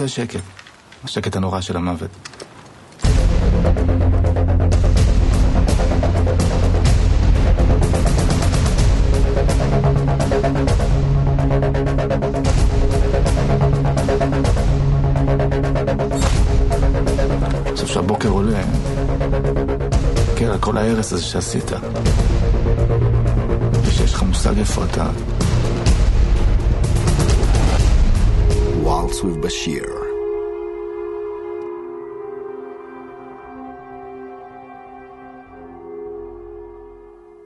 ואחרי זה השקט. השקט הנורא של המוות. עכשיו שהבוקר עולה, כן, על כל ההרס הזה שעשית. ושיש לך מושג איפה אתה. talks with Bashir.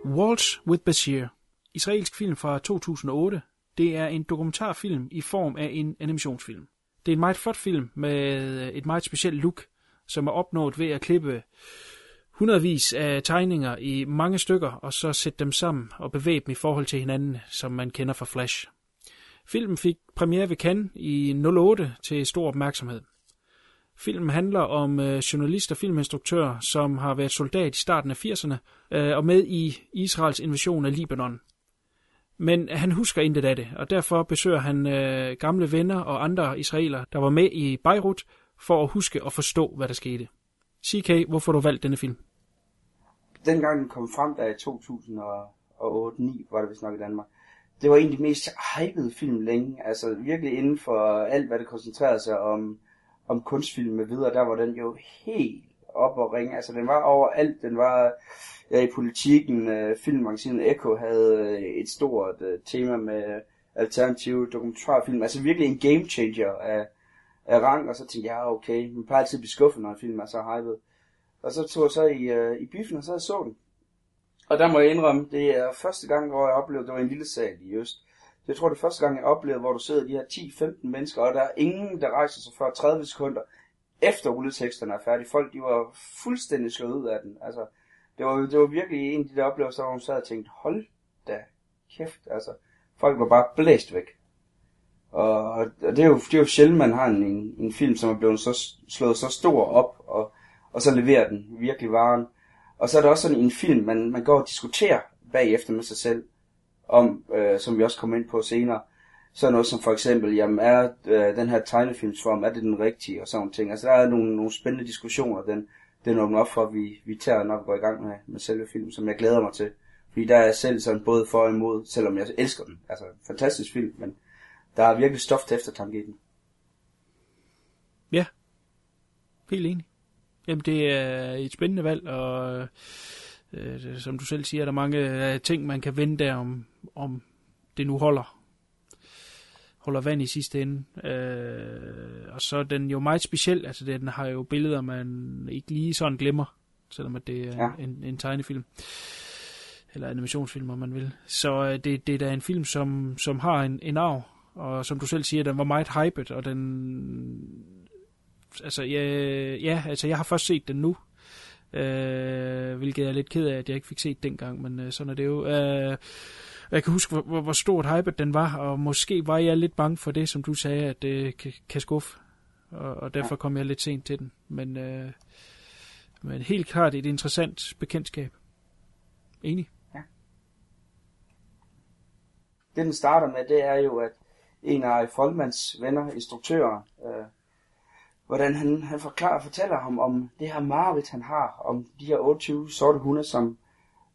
Waltz with Bashir, israelsk film fra 2008, det er en dokumentarfilm i form af en animationsfilm. Det er en meget flot film med øh, et meget specielt look, som er opnået ved at klippe hundredvis af tegninger i mange stykker, og så sætte dem sammen og bevæge dem i forhold til hinanden, som man kender fra Flash. Filmen fik premiere ved Cannes i 08 til stor opmærksomhed. Filmen handler om øh, journalist og filminstruktør, som har været soldat i starten af 80'erne øh, og med i Israels invasion af Libanon. Men han husker intet af det, og derfor besøger han øh, gamle venner og andre israeler, der var med i Beirut, for at huske og forstå, hvad der skete. CK, hvorfor du valgt denne film? Dengang den kom frem, der i 2008-9, var det vist nok i Danmark, det var en af de mest hypede film længe. Altså virkelig inden for alt, hvad det koncentrerede sig om, om kunstfilm med videre, der var den jo helt op og ringe. Altså den var overalt. Den var ja, i politikken. Øh, Filmmagasinet Echo havde øh, et stort øh, tema med alternative dokumentarfilm. Altså virkelig en game changer af, af rang. Og så tænkte jeg, ja, okay, man plejer altid at blive skuffet, når en film er så hyped. Og så tog jeg så i, i biffen, og så jeg så den. Og der må jeg indrømme, det er første gang, hvor jeg oplevede, det var en lille sal i Øst. Jeg tror, det er første gang, jeg oplevede, hvor du sidder de her 10-15 mennesker, og der er ingen, der rejser sig før 30 sekunder, efter rulleteksterne er færdige. Folk, de var fuldstændig slået ud af den. Altså, det var, det var virkelig en af de der oplevelser, hvor man sad og tænkte, hold da kæft, altså. Folk var bare blæst væk. Og, og det, er jo, det er jo sjældent, man har en, en, en film, som er blevet så, slået så stor op, og, og så leverer den virkelig varen. Og så er der også sådan en film, man, man går og diskuterer bagefter med sig selv, om, øh, som vi også kommer ind på senere, så noget som for eksempel, jamen er øh, den her tegnefilmsform, er det den rigtige, og sådan ting. Altså der er nogle, nogle spændende diskussioner, den, den åbner op for, at vi, vi tager, når vi går i gang med, med selve filmen, som jeg glæder mig til. Fordi der er jeg selv sådan både for og imod, selvom jeg elsker den. Altså, fantastisk film, men der er virkelig stof til eftertanke i den. Ja, helt enig. Jamen, det er et spændende valg, og øh, som du selv siger, er der mange øh, ting, man kan vende der, om, om det nu holder holder vand i sidste ende. Øh, og så er den jo meget speciel, altså den har jo billeder, man ikke lige sådan glemmer, selvom at det er ja. en, en tegnefilm. Eller animationsfilm, om man vil. Så øh, det, det er da en film, som, som har en, en arv, og som du selv siger, den var meget hyped, og den... Altså, ja, ja, altså jeg har først set den nu, øh, hvilket jeg er lidt ked af, at jeg ikke fik set dengang, men øh, sådan er det jo. Øh, jeg kan huske, hvor, hvor, stort hype den var, og måske var jeg lidt bange for det, som du sagde, at det kan, kan skuffe. Og, og derfor kom jeg lidt sent til den. Men, øh, men helt klart et interessant bekendtskab. Enig? Ja. Det den starter med, det er jo, at en af Folkmans venner, instruktøren, øh, hvordan han, han forklarer, fortæller ham om det her mareridt, han har, om de her 28 sorte hunde, som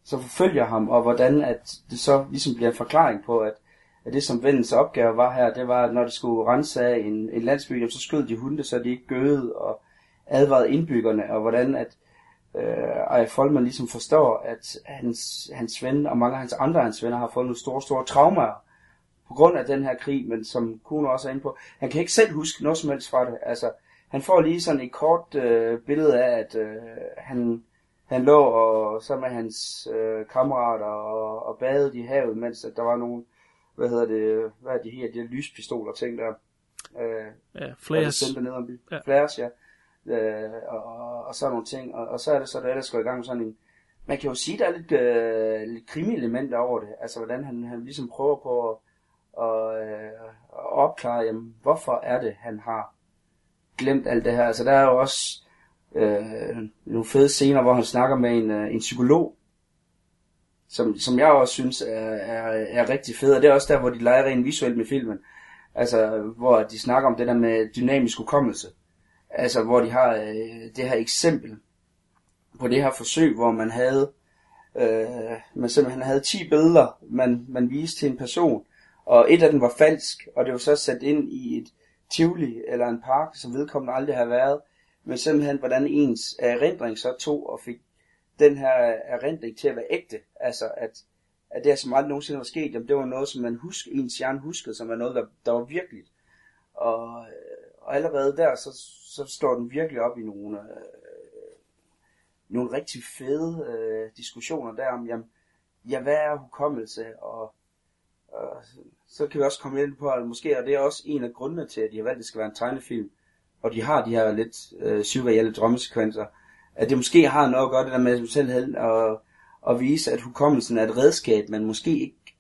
så forfølger ham, og hvordan at det så ligesom bliver en forklaring på, at, at det som vendens opgave var her, det var, at når de skulle rense af en, en landsby, så skød de hunde, så de ikke gøede og advarede indbyggerne, og hvordan at øh, Ej Folman ligesom forstår, at hans, hans ven og mange af hans andre hans venner har fået nogle store, store traumer på grund af den her krig, men som Kuno også er inde på, han kan ikke selv huske noget som helst fra det. Altså, han får lige sådan et kort øh, billede af, at øh, han han lå og så med hans øh, kammerater og, og badede i havet, mens at der var nogle, hvad hedder det, hvad er de her, de her lyspistoler ting der. Øh, ja, flares. Ned om ja. Flares, ja. Øh, og, og, og sådan nogle ting. Og, og så er det så, der ellers går i gang med sådan en, man kan jo sige, der er lidt, øh, lidt krimi-element over det. Altså, hvordan han, han ligesom prøver på at, og, øh, at opklare, jamen, hvorfor er det, han har glemt alt det her. Altså, der er jo også øh, nogle fede scener, hvor han snakker med en, øh, en psykolog, som, som jeg også synes er, er, er rigtig fed, og det er også der, hvor de leger rent visuelt med filmen. Altså, hvor de snakker om det der med dynamisk hukommelse. Altså, hvor de har øh, det her eksempel på det her forsøg, hvor man havde, øh, man simpelthen havde 10 billeder, man, man viste til en person, og et af dem var falsk, og det var så sat ind i et tivoli eller en park, som vedkommende aldrig har været, men simpelthen hvordan ens erindring så tog og fik den her erindring til at være ægte. Altså at, at det, som aldrig nogensinde var sket, jamen, det var noget, som man husker, ens hjerne huskede, som var noget, der, der var virkeligt. Og, og allerede der, så, så står den virkelig op i nogle, øh, nogle rigtig fede øh, diskussioner der om, jamen, ja, hvad er hukommelse, og, og så kan vi også komme ind på, at måske er det også en af grundene til, at de har valgt, at det skal være en tegnefilm, og de har de her lidt øh, surreale drømmesekvenser, at det måske har noget at gøre det der med selv og, og vise, at hukommelsen er et redskab, man måske ikke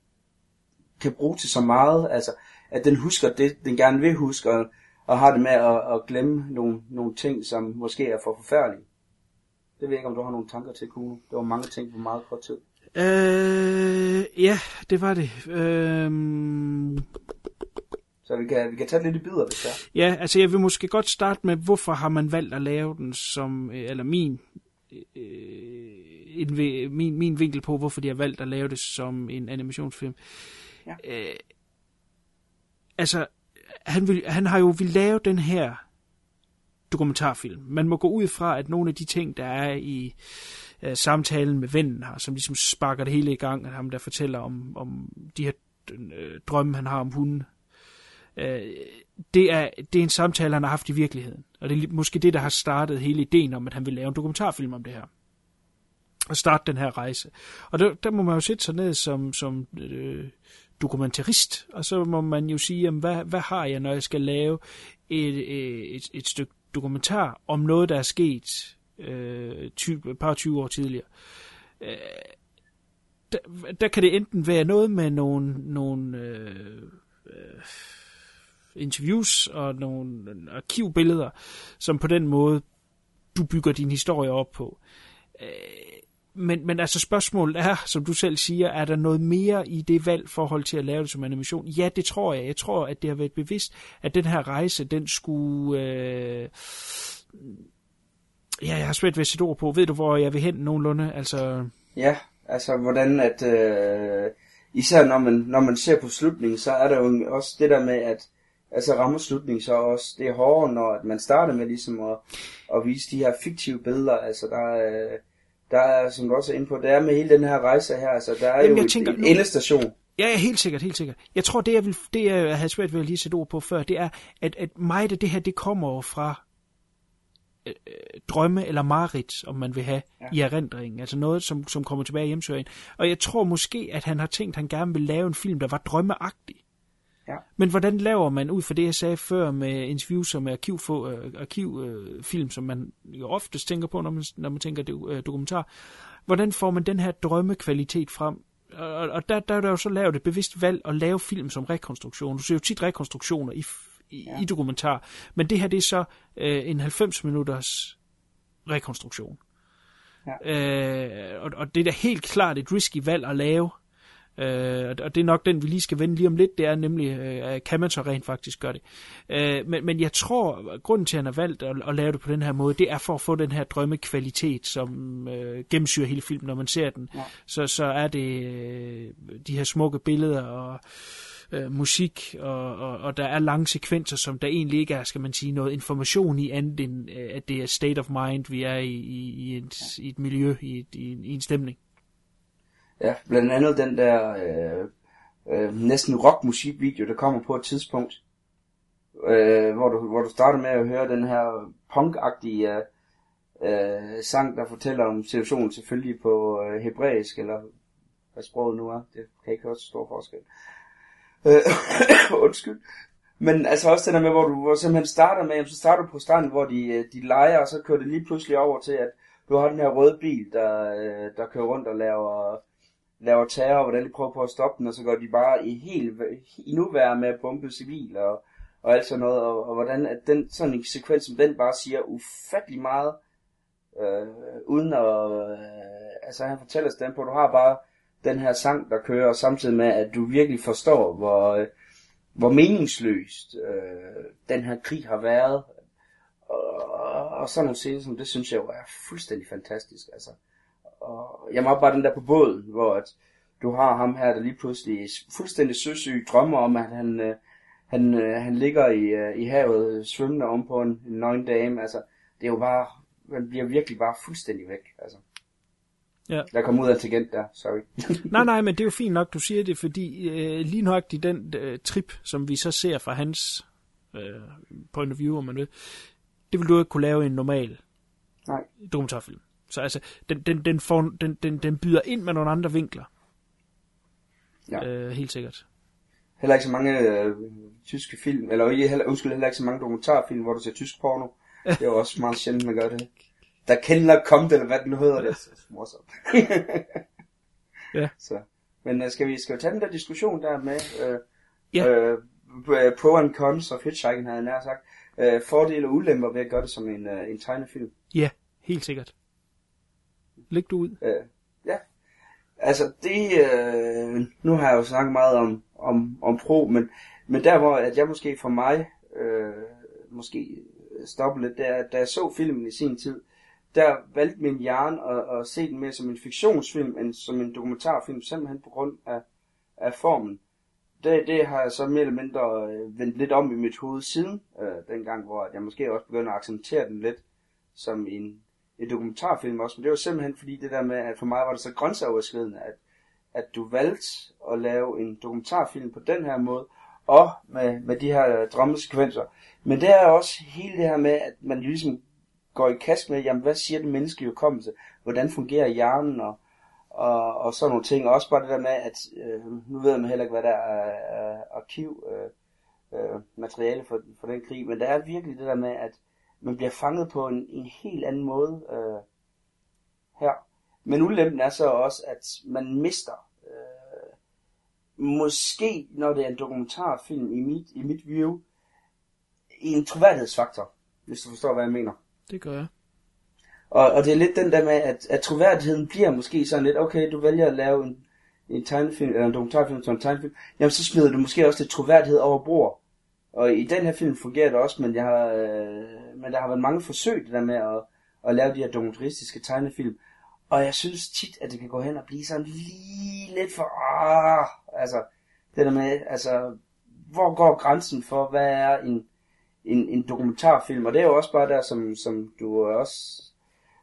kan bruge til så meget, altså at den husker det, den gerne vil huske, og, og har det med at, at glemme nogle, nogle ting, som måske er for forfærdelige. Det ved jeg ikke, om du har nogle tanker til, Kuno. Det var mange ting på meget kort tid. Øh, ja, det var det. Øh, så vi kan, vi kan tage lidt i bidder, hvis det er. Ja, altså jeg vil måske godt starte med, hvorfor har man valgt at lave den som, eller min, øh, min, min vinkel på, hvorfor de har valgt at lave det som en animationsfilm. Ja. Øh, altså, han, vil, han har jo vil lave den her dokumentarfilm. Man må gå ud fra, at nogle af de ting, der er i øh, samtalen med vennen her, som ligesom sparker det hele i gang, at ham der fortæller om, om de her øh, drømme, han har om hunden, øh, det, er, det er en samtale, han har haft i virkeligheden. Og det er måske det, der har startet hele ideen om, at han vil lave en dokumentarfilm om det her. Og starte den her rejse. Og der, der må man jo sætte sig ned som, som øh, dokumentarist, og så må man jo sige, jamen, hvad, hvad har jeg, når jeg skal lave et, øh, et, et stykke dokumentar om noget, der er sket øh, ty, et par 20 år tidligere. Øh, der, der kan det enten være noget med nogle, nogle øh, øh, interviews og nogle øh, arkivbilleder, som på den måde du bygger din historie op på. Øh, men, men altså spørgsmålet er, som du selv siger, er der noget mere i det valg forhold til at lave det som animation? Ja, det tror jeg. Jeg tror, at det har været bevidst, at den her rejse, den skulle... Øh, ja, jeg har svært ved at sætte ord på. Ved du, hvor jeg vil hen nogenlunde? Altså... Ja, altså hvordan at... Øh, især når man, når man ser på slutningen, så er der jo også det der med, at altså rammer slutningen så også, det er hårdere, når at man starter med ligesom at, at vise de her fiktive billeder, altså der er, der er, som du også er inde på, der er med hele den her rejse her, altså der er Jamen, jo jeg tænker, en endestation. Ja, ja, helt sikkert, helt sikkert. Jeg tror, det jeg, vil, det jeg havde svært ved at lige sætte ord på før, det er, at, at meget af det her, det kommer fra øh, drømme eller marit, om man vil have, ja. i erindringen. Altså noget, som, som kommer tilbage i hjemsøgen. Og jeg tror måske, at han har tænkt, at han gerne vil lave en film, der var drømmeagtig. Ja. Men hvordan laver man ud for det, jeg sagde før med interviews og med arkivfilm, øh, arkiv, som man jo oftest tænker på, når man, når man tænker det, øh, dokumentar. Hvordan får man den her drømmekvalitet frem? Og, og der, der er der jo så lavet et bevidst valg at lave film som rekonstruktion. Du ser jo tit rekonstruktioner i, i, ja. i dokumentar, men det her det er så øh, en 90 minutters rekonstruktion. Ja. Øh, og, og det er da helt klart et risky valg at lave, Øh, og det er nok den, vi lige skal vende lige om lidt, det er nemlig, øh, kan man så rent faktisk gøre det. Øh, men, men jeg tror, grunden til, at han har valgt at, at lave det på den her måde, det er for at få den her drømmekvalitet, som øh, gennemsyrer hele filmen, når man ser den. Ja. Så, så er det øh, de her smukke billeder og øh, musik, og, og, og der er lange sekvenser, som der egentlig ikke er, skal man sige, noget information i, andet end øh, at det er state of mind, vi er i, i, i, et, i et miljø, i, et, i, en, i en stemning. Ja, blandt andet den der øh, øh, næsten rockmusikvideo, der kommer på et tidspunkt, øh, hvor, du, hvor du starter med at høre den her punk-agtige øh, sang, der fortæller om situationen selvfølgelig på øh, hebræisk, eller hvad sproget nu er. Det kan ikke høre så stor forskel. Øh, undskyld. Men altså også det der med, hvor du hvor simpelthen starter med, så starter du på stranden, hvor de, øh, de leger, og så kører det lige pludselig over til, at du har den her røde bil, der, øh, der kører rundt og laver laver terror, og hvordan de prøver på at stoppe den, og så går de bare i helt i værre med at bombe civil og, og alt sådan noget, og, og hvordan at den, sådan en sekvens som den bare siger ufattelig meget, øh, uden at, øh, altså han fortæller stand på, du har bare den her sang, der kører, samtidig med, at du virkelig forstår, hvor, øh, hvor meningsløst øh, den her krig har været, og, og sådan nogle scener, som det synes jeg jo er fuldstændig fantastisk, altså og jeg var bare den der på båden, hvor at du har ham her, der lige pludselig fuldstændig søsyg drømmer om, at han, øh, han, øh, han ligger i, øh, i havet svømmende om på en, en nøgen dame. Altså, det er jo bare, man bliver virkelig bare fuldstændig væk. Altså. Ja. Der kom ud af tangent der, sorry. nej, nej, men det er jo fint nok, du siger det, fordi øh, lige nok i den øh, trip, som vi så ser fra hans øh, point of view, om man vil, det vil du ikke kunne lave i en normal Nej. dokumentarfilm. Så altså, den, den, den, får, den, den, den byder ind med nogle andre vinkler. Ja. Øh, helt sikkert. Heller ikke så mange øh, tyske film, eller heller, undskyld, heller ikke så mange dokumentarfilm, hvor du ser tysk porno. Det er jo også meget sjældent, man gør det. Der kender kommet, eller hvad det nu hedder, det er morsomt. Ja. Så. Men uh, skal, vi, skal vi tage den der diskussion der med øh, Ja. øh, pro and cons of hitchhiking, havde jeg nær sagt. Øh, fordele og ulemper ved at gøre det som en, øh, en tegnefilm. Ja, helt sikkert. Læg du ud. Øh, ja. Altså, det... Øh, nu har jeg jo snakket meget om, om, om pro, men, men der hvor at jeg måske for mig øh, måske stopper lidt, det er, at da jeg så filmen i sin tid, der valgte min hjerne at, at se den mere som en fiktionsfilm, end som en dokumentarfilm, simpelthen på grund af, af formen. Det, det har jeg så mere eller mindre øh, vendt lidt om i mit hoved siden, øh, dengang, hvor jeg måske også begyndte at acceptere den lidt som en, en dokumentarfilm også. Men det var simpelthen fordi det der med, at for mig var det så grænseoverskridende, at, at du valgte at lave en dokumentarfilm på den her måde, og med, med de her øh, drømmesekvenser. Men det er også hele det her med, at man ligesom går i kast med, jamen hvad siger den menneskelige hukommelse? Hvordan fungerer hjernen? Og, og, og sådan nogle ting. Og også bare det der med, at øh, nu ved man heller ikke, hvad der er øh, arkiv øh, øh, materiale for, for den krig, men der er virkelig det der med, at man bliver fanget på en, en helt anden måde øh, her. Men ulempen er så også, at man mister, øh, måske når det er en dokumentarfilm i mit, i mit view, en troværdighedsfaktor, hvis du forstår, hvad jeg mener. Det gør jeg. Og, og det er lidt den der med, at, at troværdigheden bliver måske sådan lidt, okay, du vælger at lave en, en tegnefilm, eller en dokumentarfilm som en tegnefilm, jamen så smider du måske også lidt troværdighed over bord. Og i den her film fungerer det også, men, jeg har, øh, men der har været mange forsøg det der med at, at lave de her dokumentaristiske tegnefilm. Og jeg synes tit, at det kan gå hen og blive sådan lige lidt for, ah, altså, det der med, altså, hvor går grænsen for, hvad er en, en, en dokumentarfilm? Og det er jo også bare der, som, som du også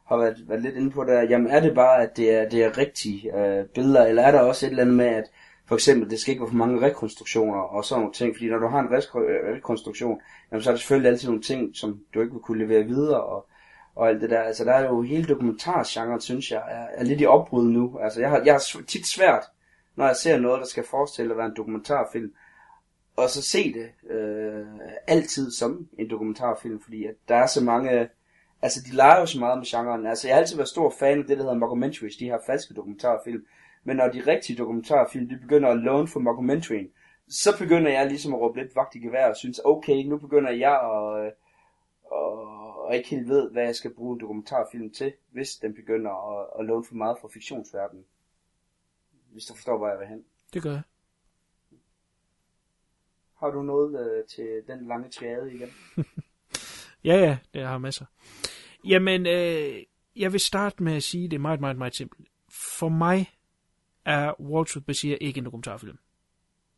har været, været lidt inde på der, jamen er det bare, at det er, det er rigtige øh, billeder, eller er der også et eller andet med, at for eksempel, det skal ikke være for mange rekonstruktioner og sådan nogle ting, fordi når du har en øh, rekonstruktion, jamen, så er der selvfølgelig altid nogle ting, som du ikke vil kunne levere videre, og, og alt det der. Altså der er jo hele dokumentargenren, synes jeg, er, er lidt i opbrud nu. Altså jeg har, jeg har tit svært, når jeg ser noget, der skal forestille at være en dokumentarfilm, og så se det øh, altid som en dokumentarfilm, fordi at der er så mange altså de leger jo så meget med genren. Altså jeg har altid været stor fan af det, der hedder mockumentaries, de her falske dokumentarfilm. Men når de rigtige dokumentarfilm, de begynder at låne for mockumentaryen, så begynder jeg ligesom at råbe lidt vagt i gevær og synes, okay, nu begynder jeg at, øh, og, og ikke helt ved, hvad jeg skal bruge en dokumentarfilm til, hvis den begynder at, at låne for meget fra fiktionsverdenen. Hvis du forstår, hvor jeg vil hen. Det gør jeg. Har du noget øh, til den lange triade igen? Ja, ja, det har masser. Jamen, øh, jeg vil starte med at sige, det er meget, meget, meget simpelt. For mig er Walter Bashir ikke en dokumentarfilm.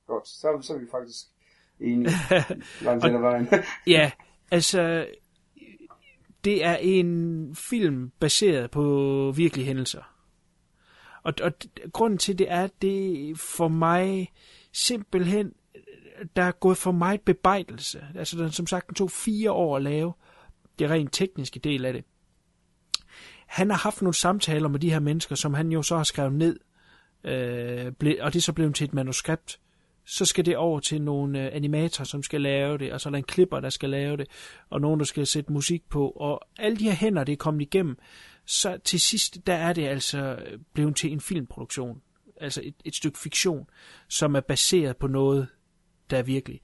Godt, så, så er vi faktisk enige langt hen vejen. ja, altså, det er en film baseret på virkelige hændelser. Og, og grunden til det er, at det for mig simpelthen, der er gået for meget bebejdelse. Altså, den som sagt, den tog fire år at lave det rent tekniske del af det. Han har haft nogle samtaler med de her mennesker, som han jo så har skrevet ned, øh, ble, og det er så blevet til et manuskript. Så skal det over til nogle øh, animatorer, som skal lave det, og så er der en klipper, der skal lave det, og nogen, der skal sætte musik på, og alle de her hænder, det er kommet igennem. Så til sidst, der er det altså øh, blevet til en filmproduktion, altså et, et stykke fiktion, som er baseret på noget, der er virkelig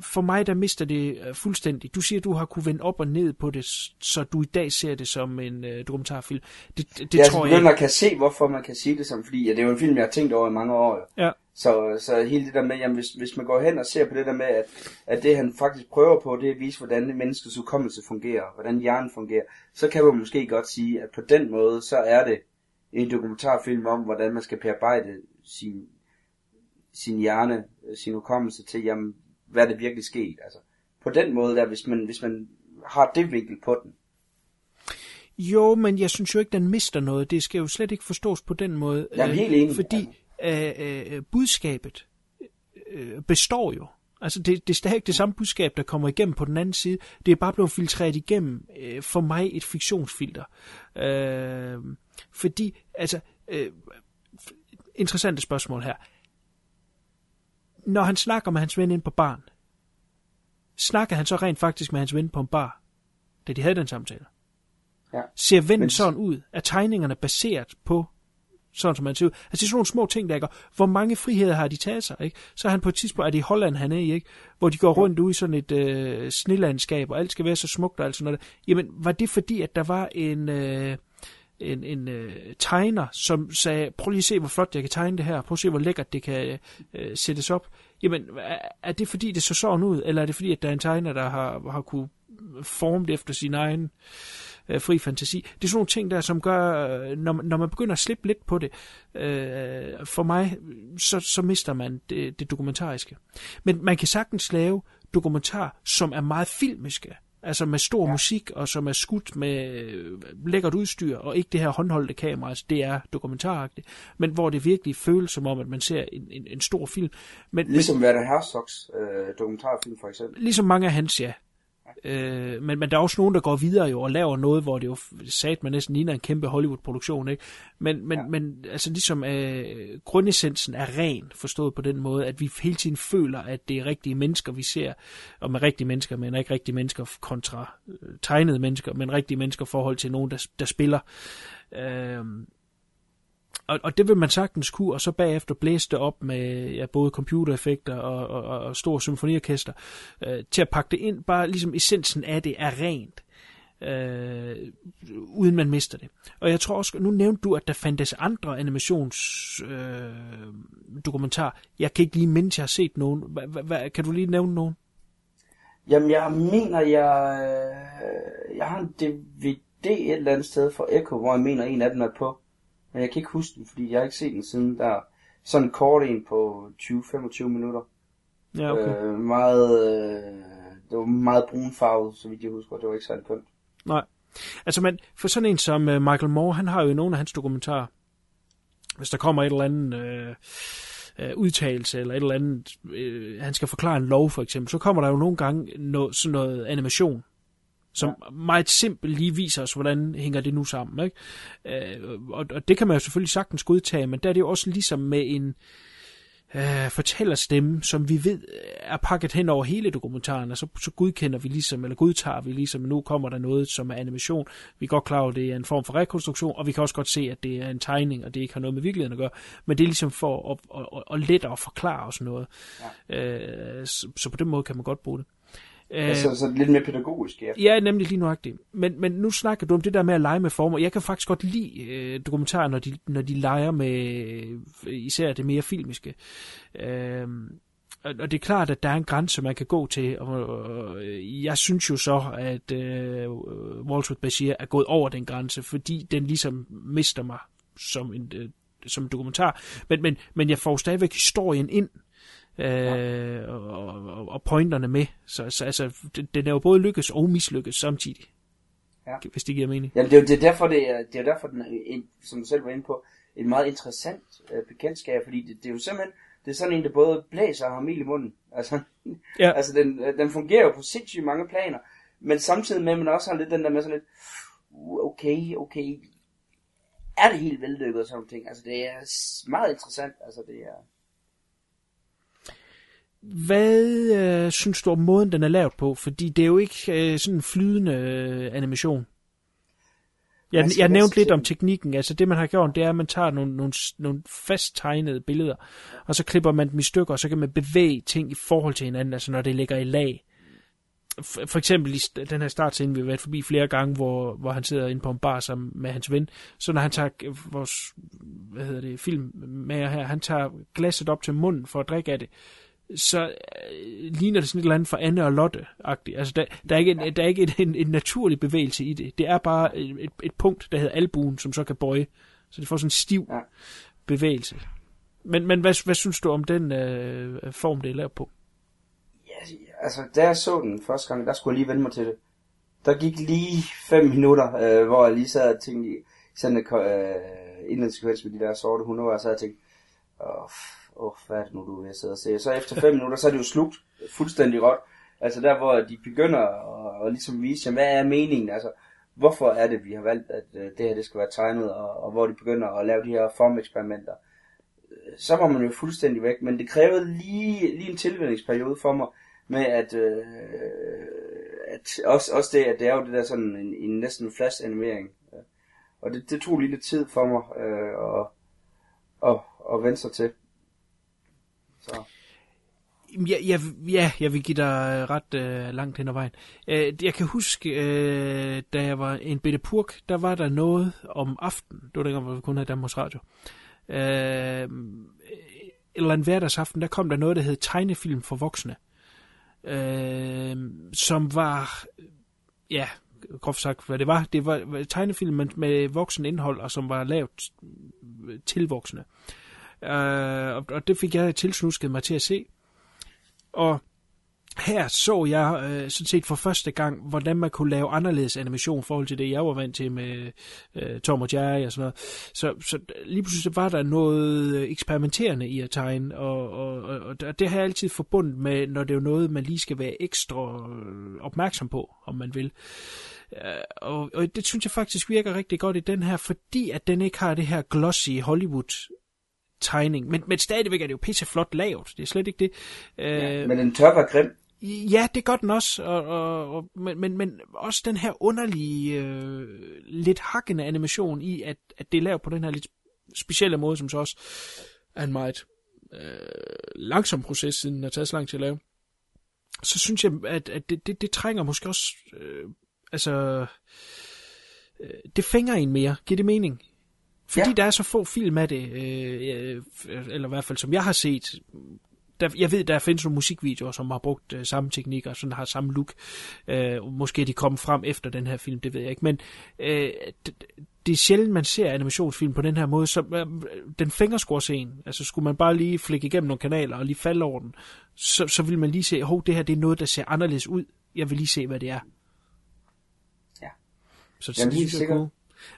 for mig, der mister det fuldstændig. Du siger, du har kunne vende op og ned på det, så du i dag ser det som en uh, dokumentarfilm. Det, det, det jeg tror jeg ikke. at kan se, hvorfor man kan sige det som, fordi ja, det er jo en film, jeg har tænkt over i mange år. Ja. Så, så hele det der med, jamen, hvis, hvis man går hen og ser på det der med, at, at det han faktisk prøver på, det er at vise, hvordan menneskets hukommelse fungerer, hvordan hjernen fungerer, så kan man måske godt sige, at på den måde, så er det en dokumentarfilm om, hvordan man skal bearbejde sin sin hjerne, sin hukommelse til, jamen, hvad er det virkelig sket? Altså, på den måde der, hvis man, hvis man har det vinkel på den. Jo, men jeg synes jo ikke, den mister noget. Det skal jo slet ikke forstås på den måde. Jeg er helt enig. Fordi øh, øh, budskabet øh, består jo. Altså, det, det er stadig det samme budskab, der kommer igennem på den anden side. Det er bare blevet filtreret igennem, øh, for mig, et fiktionsfilter. Øh, fordi, altså, øh, interessante spørgsmål her. Når han snakker med hans ven ind på barn, snakker han så rent faktisk med hans ven på en bar, da de havde den samtale? Ja. Ser vennen Men- sådan ud? Er tegningerne baseret på sådan som man ser ud. Altså det er sådan nogle små ting, der ikke? Hvor mange friheder har de taget sig, ikke? Så er han på et tidspunkt, er det i Holland, han er i, ikke? Hvor de går rundt ude i sådan et øh, snelandskab, og alt skal være så smukt og alt sådan noget. Jamen, var det fordi, at der var en, øh, en, en øh, tegner, som sagde, prøv lige at se, hvor flot jeg kan tegne det her, prøv at se, hvor lækkert det kan øh, sættes op. Jamen, er, er det fordi, det så sådan ud, eller er det fordi, at der er en tegner, der har, har kunne forme det efter sin egen øh, fri fantasi. Det er sådan nogle ting der, som gør, øh, når, når man begynder at slippe lidt på det, øh, for mig, så, så mister man det, det dokumentariske. Men man kan sagtens lave dokumentar, som er meget filmiske, altså med stor ja. musik, og som er skudt med øh, lækkert udstyr, og ikke det her håndholdte kamera, altså det er dokumentaragtigt, men hvor det virkelig føles som om, at man ser en, en, en stor film. Men, Ligesom Werner Herzogs øh, dokumentarfilm for eksempel. Ligesom mange af hans, ja. Øh, men, men der er også nogen, der går videre jo og laver noget, hvor det jo sat man næsten ligner en kæmpe Hollywood-produktion, ikke? Men, men, ja. men altså ligesom øh, grundessensen er ren, forstået på den måde, at vi hele tiden føler, at det er rigtige mennesker, vi ser, og med rigtige mennesker, men ikke rigtige mennesker kontra øh, tegnede mennesker, men rigtige mennesker i forhold til nogen, der, der spiller. Øh, og, og det vil man sagtens kunne, og så bagefter blæse det op med ja, både computereffekter og, og, og, og stor symfoniorkester, øh, til at pakke det ind, bare ligesom essensen af det er rent, øh, uden man mister det. Og jeg tror også, nu nævnte du, at der fandtes andre animations øh, dokumentar. Jeg kan ikke lige mindes, jeg har set nogen. Hva, hva, kan du lige nævne nogen? Jamen, jeg mener, jeg, øh, jeg har en DVD et eller andet sted fra Echo, hvor jeg mener, en af dem er på. Men jeg kan ikke huske den, fordi jeg har ikke set den siden der. Sådan en kort en på 20-25 minutter. Ja, okay. Øh, meget, øh, det var meget brunfarvet, så vidt jeg husker. Det var ikke særlig kønt. Nej. Altså, man, for sådan en som uh, Michael Moore, han har jo nogle af hans dokumentarer, hvis der kommer et eller andet øh, øh, udtalelse, eller et eller andet, øh, han skal forklare en lov for eksempel, så kommer der jo nogle gange noget, sådan noget animation, som ja. meget simpelt lige viser os, hvordan hænger det nu sammen. Ikke? Øh, og, og det kan man jo selvfølgelig sagtens godtage, men der er det jo også ligesom med en øh, fortællerstemme, som vi ved er pakket hen over hele dokumentaren, og så, så godkender vi ligesom, eller godtager vi ligesom, nu kommer der noget, som er animation. Vi er godt klar over, at det er en form for rekonstruktion, og vi kan også godt se, at det er en tegning, og det ikke har noget med virkeligheden at gøre, men det er ligesom for at, at, at, at lettere at forklare os noget. Ja. Øh, så, så på den måde kan man godt bruge det. Øh, så, så lidt mere pædagogisk, ja. Ja, nemlig lige nuagtigt. Men, men nu snakker du om det der med at lege med former. Jeg kan faktisk godt lide øh, dokumentarer, når de, når de leger med øh, især det mere filmiske. Øh, og det er klart, at der er en grænse, man kan gå til, og, jeg synes jo så, at øh, Walter Bashir er gået over den grænse, fordi den ligesom mister mig som en, øh, som en dokumentar. Men, men, men jeg får stadigvæk historien ind, øh, og, og, og pointerne med. Så, så altså, den, er jo både lykkes og mislykkes samtidig. Ja. Hvis det giver mening. Jamen, det er jo det er derfor, det er, det er derfor den er, en, som du selv var inde på, et meget interessant øh, bekendtskab, fordi det, det er jo simpelthen, det er sådan en, der både blæser og har mel i munden. Altså, ja. altså den, den fungerer jo på sindssygt mange planer, men samtidig med, at man også har lidt den der med sådan lidt, uh, okay, okay, er det helt vellykket og sådan ting. Altså, det er meget interessant. Altså, det er... Hvad øh, synes du om måden, den er lavet på? Fordi det er jo ikke øh, sådan en flydende øh, animation. Jeg, jeg nævnte lidt om teknikken. Altså det, man har gjort, det er, at man tager nogle, nogle, nogle fast tegnede billeder, og så klipper man dem i stykker, og så kan man bevæge ting i forhold til hinanden, altså når det ligger i lag. For, for eksempel i den her startscene, vi har været forbi flere gange, hvor, hvor han sidder inde på en bar sammen med hans ven. Så når han tager vores hvad hedder det, film med her, han tager glasset op til munden for at drikke af det, så øh, ligner det sådan et eller andet for Anne og Lotte-agtigt. Altså, der, der er ikke, en, der er ikke en, en, en naturlig bevægelse i det. Det er bare et, et punkt, der hedder albuen, som så kan bøje. Så det får sådan en stiv ja. bevægelse. Men, men hvad, hvad synes du om den øh, form, det er lavet på? Ja, altså, da jeg så den første gang, der skulle jeg lige vende mig til det. Der gik lige fem minutter, øh, hvor jeg lige sad og tænkte sådan en øh, indlandssekvens med de der sorte hunde, og jeg sad og tænkte, åh, åh, oh, hvad er det nu, du vil sidde og se? Så efter fem minutter, så er det jo slugt fuldstændig råt. Altså der, hvor de begynder at, at ligesom vise, jamen, hvad er meningen? Altså, hvorfor er det, vi har valgt, at øh, det her det skal være tegnet, og, og hvor de begynder at lave de her formeksperimenter. Øh, så var man jo fuldstændig væk, men det krævede lige, lige en tilvændingsperiode for mig, med at, øh, at også, også det, at det er jo det der sådan en, en næsten flash animering. Og det, det tog lige lidt tid for mig øh, at, at, at vende sig til. Så. Ja, ja, ja, jeg vil give dig øh, ret øh, langt hen ad vejen. Øh, jeg kan huske, øh, da jeg var en bitte purk, der var der noget om aftenen. Det var dengang, hvor vi kun havde Danmarks Radio. Øh, eller en hverdagsaften, der kom der noget, der hed tegnefilm for voksne. Øh, som var, ja, groft sagt, hvad det var. Det var tegnefilm med, voksen indhold, og som var lavet øh, til voksne. Øh, Øh, og, og det fik jeg tilsnusket mig til at se. Og her så jeg øh, sådan set for første gang, hvordan man kunne lave anderledes animation i forhold til det, jeg var vant til med øh, Tom og Jerry og sådan noget. Så, så lige pludselig var der noget eksperimenterende i at tegne, og, og, og, og det har jeg altid forbundet med, når det er noget, man lige skal være ekstra øh, opmærksom på, om man vil. Øh, og, og det synes jeg faktisk virker rigtig godt i den her, fordi at den ikke har det her glossy Hollywood tegning. Men, men stadigvæk er det jo pisse flot lavet. Det er slet ikke det. Ja, men den tør være grim. Ja, det gør den også. Og, og, og, men, men, men også den her underlige, øh, lidt hakkende animation i, at, at det er lavet på den her lidt specielle måde, som så også er en meget øh, langsom proces, siden den har taget så lang tid at lave. Så synes jeg, at, at det, det, det trænger måske også... Øh, altså... Øh, det fænger en mere. Giver det mening? Fordi ja. der er så få film af det, øh, eller i hvert fald som jeg har set, der, jeg ved, der findes nogle musikvideoer, som har brugt øh, samme teknikker, som har samme look. Øh, måske de kommer frem efter den her film, det ved jeg ikke. Men øh, det, det er sjældent, man ser animationsfilm på den her måde. Så, øh, den en. Altså skulle man bare lige flikke igennem nogle kanaler og lige falde over den, så, så vil man lige se, hov, det her det er noget, der ser anderledes ud. Jeg vil lige se, hvad det er. Ja. Så, Jamen, helt sikkert.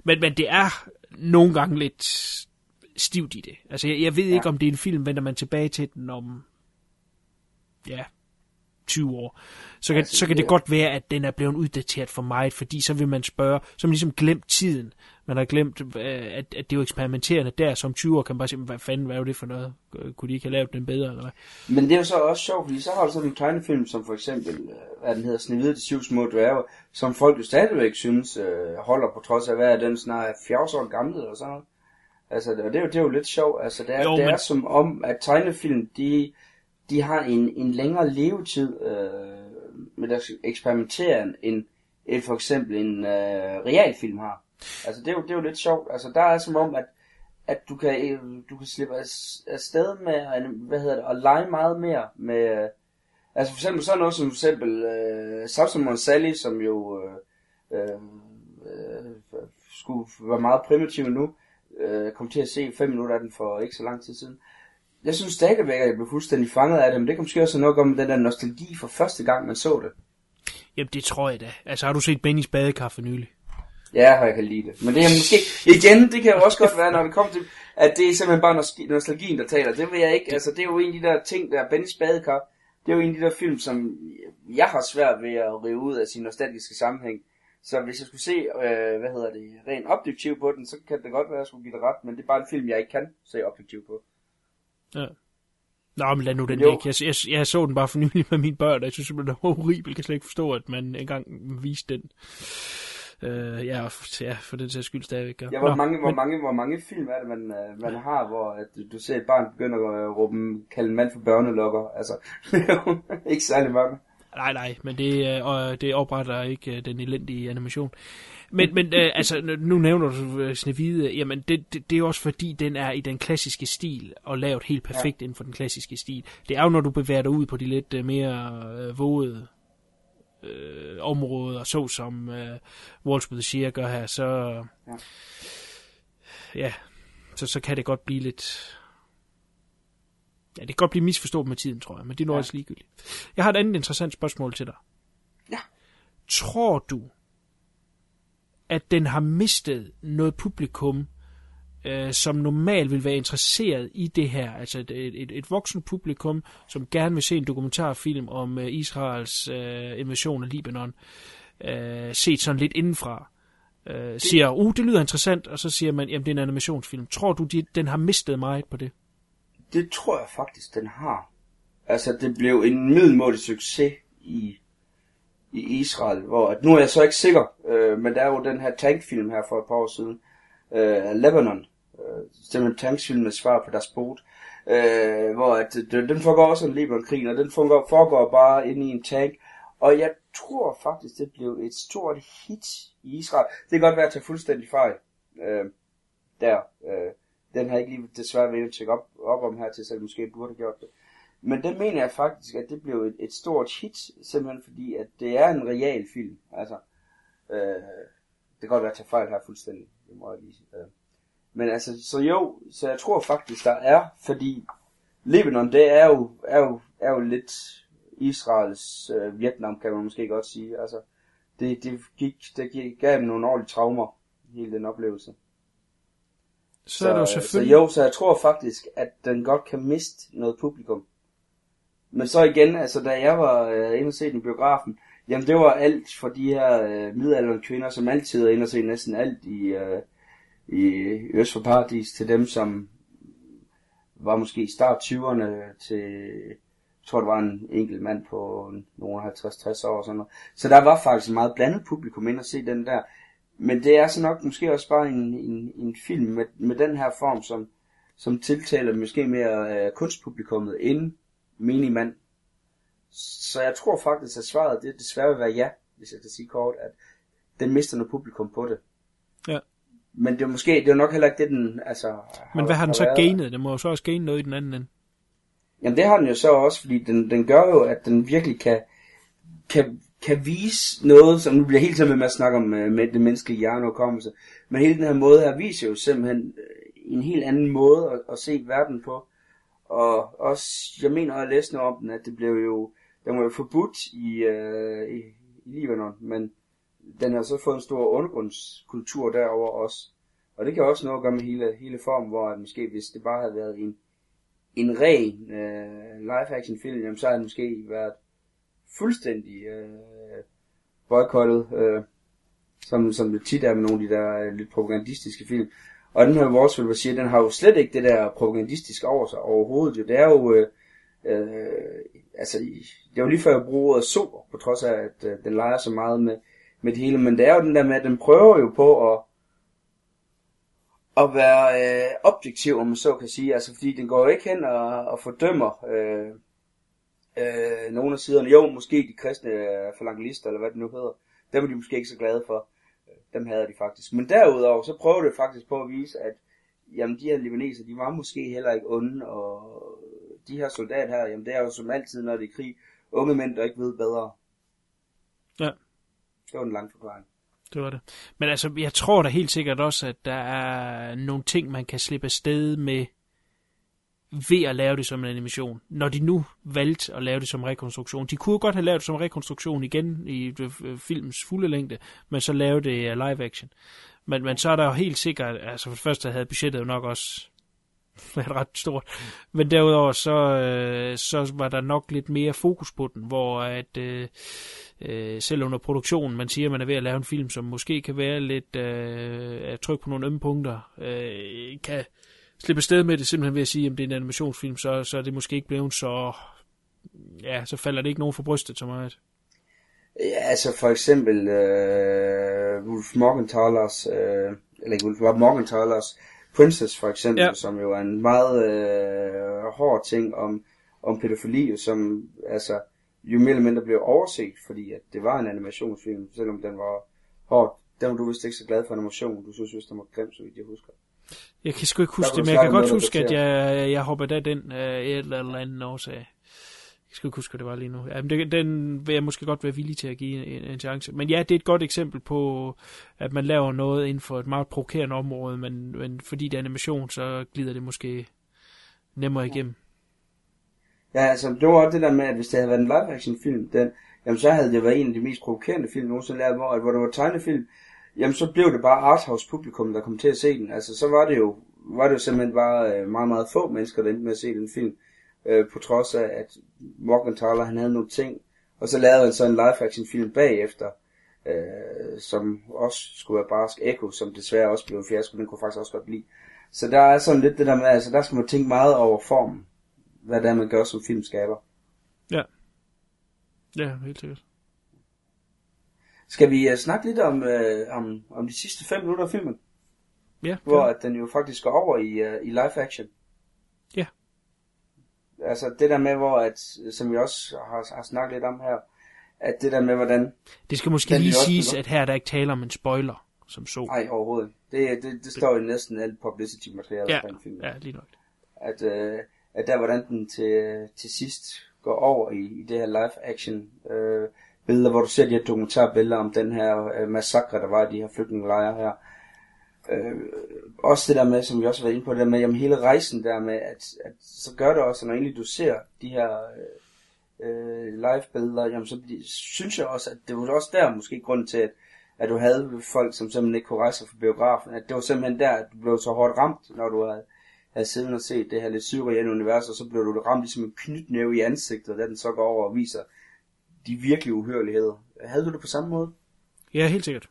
Men, men det er nogle gange lidt stivt i det. Altså, jeg, jeg ved ja. ikke, om det er en film, vender man tilbage til den om, ja, 20 år. Så kan, altså, så kan det, godt være, at den er blevet uddateret for meget, fordi så vil man spørge, så man ligesom glemt tiden. Man har glemt, at, at det er jo eksperimenterende der, som 20 år kan man bare sige, hvad fanden, hvad er det for noget? Kunne de ikke have lavet den bedre, eller hvad? Men det er jo så også sjovt, fordi så har du sådan en tegnefilm, som for eksempel, hvad den hedder, Snevide de syv små dværge, som folk jo stadigvæk synes øh, holder på trods af, hvad er den snart 40 år gammel, eller sådan noget. Altså, og det er jo, det er jo lidt sjovt. Altså, det er, jo, det men... er som om, at tegnefilm, de, de har en, en længere levetid øh, med deres eksperimenteren, end, end for eksempel en øh, realfilm har. Altså, det er, jo, det er jo lidt sjovt. Altså, der er som om, at, at du kan, øh, du kan slippe afsted med, øh, hvad hedder det, at lege meget mere med, øh, altså for eksempel sådan noget som for eksempel øh, Samson Sally, som jo øh, øh, skulle være meget primitiv nu, øh, kom til at se fem minutter af den for ikke så lang tid siden. Jeg synes stadigvæk, at jeg blev fuldstændig fanget af det, men det kan måske også nok om den der nostalgi for første gang, man så det. Jamen, det tror jeg da. Altså, har du set Bennys badekaffe nylig? Ja, jeg kan lide det. Men det er måske, igen, det kan jo også godt være, når vi kommer til, at det er simpelthen bare nostalgien, der taler. Det vil jeg ikke, altså det er jo en af de der ting, der er Bennys badekaffe. Det er jo en af de der film, som jeg har svært ved at rive ud af sin nostalgiske sammenhæng. Så hvis jeg skulle se, øh, hvad hedder det, rent objektivt på den, så kan det godt være, at jeg skulle give dig ret, men det er bare en film, jeg ikke kan se objektivt på. Ja. Nå, men lad nu den ikke. Jeg, jeg, jeg, så den bare for nylig med mine børn, og jeg synes simpelthen, det var horribelt. Jeg kan slet ikke forstå, at man engang viste den. Øh, ja, ja, for den sags skyld stadigvæk. Ja, hvor, Nå, mange, hvor, men... mange, hvor mange film er det, man, uh, man har, hvor at du ser et barn begynde at råbe, kalde en mand for børnelokker? Altså, ikke særlig mange. Nej, nej, men det, øh, det opretter ikke øh, den elendige animation. Men, men øh, altså, nu nævner du øh, Snevide, jamen det, det, det er også fordi, den er i den klassiske stil, og lavet helt perfekt ja. inden for den klassiske stil. Det er jo, når du bevæger dig ud på de lidt øh, mere øh, vågede øh, områder, så som øh, Walsh with the Shear gør her, så ja, ja så, så kan det godt blive lidt Ja, det kan godt blive misforstået med tiden, tror jeg, men det er nu ja. også ligegyldigt. Jeg har et andet interessant spørgsmål til dig. Ja. Tror du, at den har mistet noget publikum øh, som normalt vil være interesseret i det her, altså et, et, et, et voksen publikum, som gerne vil se en dokumentarfilm om øh, Israels øh, invasion af Libanon, øh, set sådan lidt indenfra, øh, siger, uh, det lyder interessant, og så siger man, jamen det er en animationsfilm. Tror du, de, den har mistet meget på det? Det tror jeg faktisk, den har. Altså, det blev en middelmådig succes i, i Israel, hvor at, nu er jeg så ikke sikker, øh, men der er jo den her tankfilm her for et par år siden, øh, Lebanon, øh, simpelthen tankfilm med svar på deres bot, øh, hvor at, den, den foregår også en Libanonkrig, og den foregår, foregår bare inde i en tank, og jeg tror faktisk, det blev et stort hit i Israel. Det kan godt være at tage fuldstændig fejl øh, der. Øh, den har jeg ikke lige desværre været at tjekke op, op om her til, så måske burde have gjort det. Men den mener jeg faktisk, at det blev et, et stort hit, simpelthen fordi, at det er en real film. Altså, øh, det kan godt være at tage fejl her fuldstændig, det må jeg lige sige. Øh. Men altså, så jo, så jeg tror faktisk, der er, fordi Libanon, det er jo, er jo, er jo lidt Israels øh, Vietnam, kan man måske godt sige. Altså, det, det, gik, det gik, gav dem nogle ordentlige traumer, hele den oplevelse. Så, så er det jo selvfølgelig... Så jo, så jeg tror faktisk, at den godt kan miste noget publikum. Men så igen, altså da jeg var øh, inde og se den biografen, jamen det var alt for de her øh, middelalderne kvinder, som altid er inde og se næsten alt i, øh, i Øst for Paradis, til dem, som var måske i start 20'erne til jeg tror, det var en enkelt mand på nogle 50-60 år og sådan noget. Så der var faktisk en meget blandet publikum ind og se den der. Men det er så nok måske også bare en, en, en film med, med den her form, som, som tiltaler måske mere uh, kunstpublikummet end menig mand. Så jeg tror faktisk, at svaret det desværre vil være ja, hvis jeg kan sige kort, at den mister noget publikum på det. Ja. Men det er måske, det er nok heller ikke det, den altså... Men hvad har den så ganet? Den må jo så også gane noget i den anden ende. Jamen det har den jo så også, fordi den, den gør jo, at den virkelig kan, kan, kan vise noget, som nu bliver helt tiden med at snakke om uh, med det menneskelige hjerneudkommelse, men hele den her måde her viser jo simpelthen uh, en helt anden måde at, at se verden på. Og også, jeg mener, at jeg læste noget om den, at det blev jo, den var jo forbudt i, uh, i, i Libanon, men den har så fået en stor undergrundskultur derover også. Og det kan også noget at gøre med hele, hele formen, hvor at måske hvis det bare havde været en en ren øh, live-action film, jamen, så havde det måske været fuldstændig øh, boykottet, øh, som, som det tit er med nogle af de der øh, lidt propagandistiske film. Og den her Wars vil sige, den har jo slet ikke det der propagandistiske over sig overhovedet. Jo. Det er jo, øh, øh, altså, det er jo lige før jeg bruger ordet så, på trods af, at øh, den leger så meget med, med det hele. Men det er jo den der med, at den prøver jo på at at være øh, objektiv, om man så kan sige. Altså, fordi den går jo ikke hen og, og fordømmer øh, øh, nogle af siderne. Jo, måske de kristne øh, falangelister, eller hvad det nu hedder. Dem er de måske ikke så glade for. Dem havde de faktisk. Men derudover, så prøver det faktisk på at vise, at jamen, de her libaneser, de var måske heller ikke onde, og de her soldater her, jamen det er jo som altid, når det er krig, unge mænd, der ikke ved bedre. Ja. Det var en lang forklaring det var det. Men altså, jeg tror da helt sikkert også, at der er nogle ting, man kan slippe afsted med ved at lave det som en animation. Når de nu valgte at lave det som rekonstruktion. De kunne godt have lavet det som rekonstruktion igen i øh, øh, filmens fulde længde, men så lave det øh, live action. Men, men så er der jo helt sikkert, altså for det første havde budgettet jo nok også været ret stort. Men derudover så, øh, så var der nok lidt mere fokus på den, hvor at øh, øh, selv under produktionen, man siger, at man er ved at lave en film, som måske kan være lidt øh, tryk på nogle ømme punkter, øh, kan slippe sted med det simpelthen ved at sige, at det er en animationsfilm, så, så er det måske ikke blevet så, ja, så falder det ikke nogen for brystet så meget. Ja, altså for eksempel øh, Wolf Morgenthalers, øh, eller ikke Wolf Morgenthalers Princess for eksempel, ja. som jo er en meget øh, hård ting om, om pædofili, som altså jo mere eller mindre blev overset, fordi at det var en animationsfilm, selvom den var hård. Den var du vist ikke så glad for animation. Du synes vist, den var grim, så vidt jeg husker. Jeg kan sgu ikke huske det, men jeg kan godt huske, at jeg, jeg hoppede af den af uh, et eller andet årsag. Jeg skal ikke huske, hvad det var lige nu. Ja, men det, den vil jeg måske godt være villig til at give en, en chance. Men ja, det er et godt eksempel på, at man laver noget inden for et meget provokerende område, men, men fordi det er animation, så glider det måske nemmere igennem. Ja, altså det var det der med, at hvis det havde været en live-action film, den, jamen så havde det været en af de mest provokerende film nogensinde lavet, hvor, hvor det var tegnefilm, jamen så blev det bare arthouse publikum, der kom til at se den. Altså så var det jo var det jo simpelthen bare øh, meget, meget få mennesker, der endte med at se den film. Øh, på trods af, at Morgenthaler, han havde nogle ting. Og så lavede han så en live-action film bagefter, øh, som også skulle være Barsk Echo, som desværre også blev en fiasko, den kunne faktisk også godt lide. Så der er sådan lidt det der med, altså der skal man tænke meget over formen, hvad det er, man gør som filmskaber. Ja. Ja, helt sikkert. Skal vi uh, snakke lidt om, uh, om, om de sidste fem minutter af filmen? Ja, Hvor ja. at den jo faktisk går over i, uh, i live action. Ja. Altså det der med, hvor at, som vi også har, har snakket lidt om her, at det der med, hvordan... Det skal måske lige siges, at her er der ikke taler om en spoiler, som så. Nej, overhovedet. Det, det, det står i næsten alt publicity materiale Ja, omkring filmen. ja, lige nok. At, uh, at der, hvordan den til, til sidst går over i, i det her live action øh, billeder, hvor du ser de her dokumentarbilleder om den her øh, massakre, der var i de her flygtningelejre her. Øh, også det der med, som vi også har været inde på, det der med, jamen hele rejsen der med, at, at så gør det også, når egentlig du ser de her øh, øh live-billeder, jamen så synes jeg også, at det var også der måske grund til, at, at du havde folk, som simpelthen ikke kunne rejse for fra biografen, at det var simpelthen der, at du blev så hårdt ramt, når du havde, havde siddet og set det her lidt surreale univers, og så blev du ramt ligesom en knytnæve i ansigtet, da den så går over og viser de virkelige uhørligheder. Havde du det på samme måde? Ja, helt sikkert.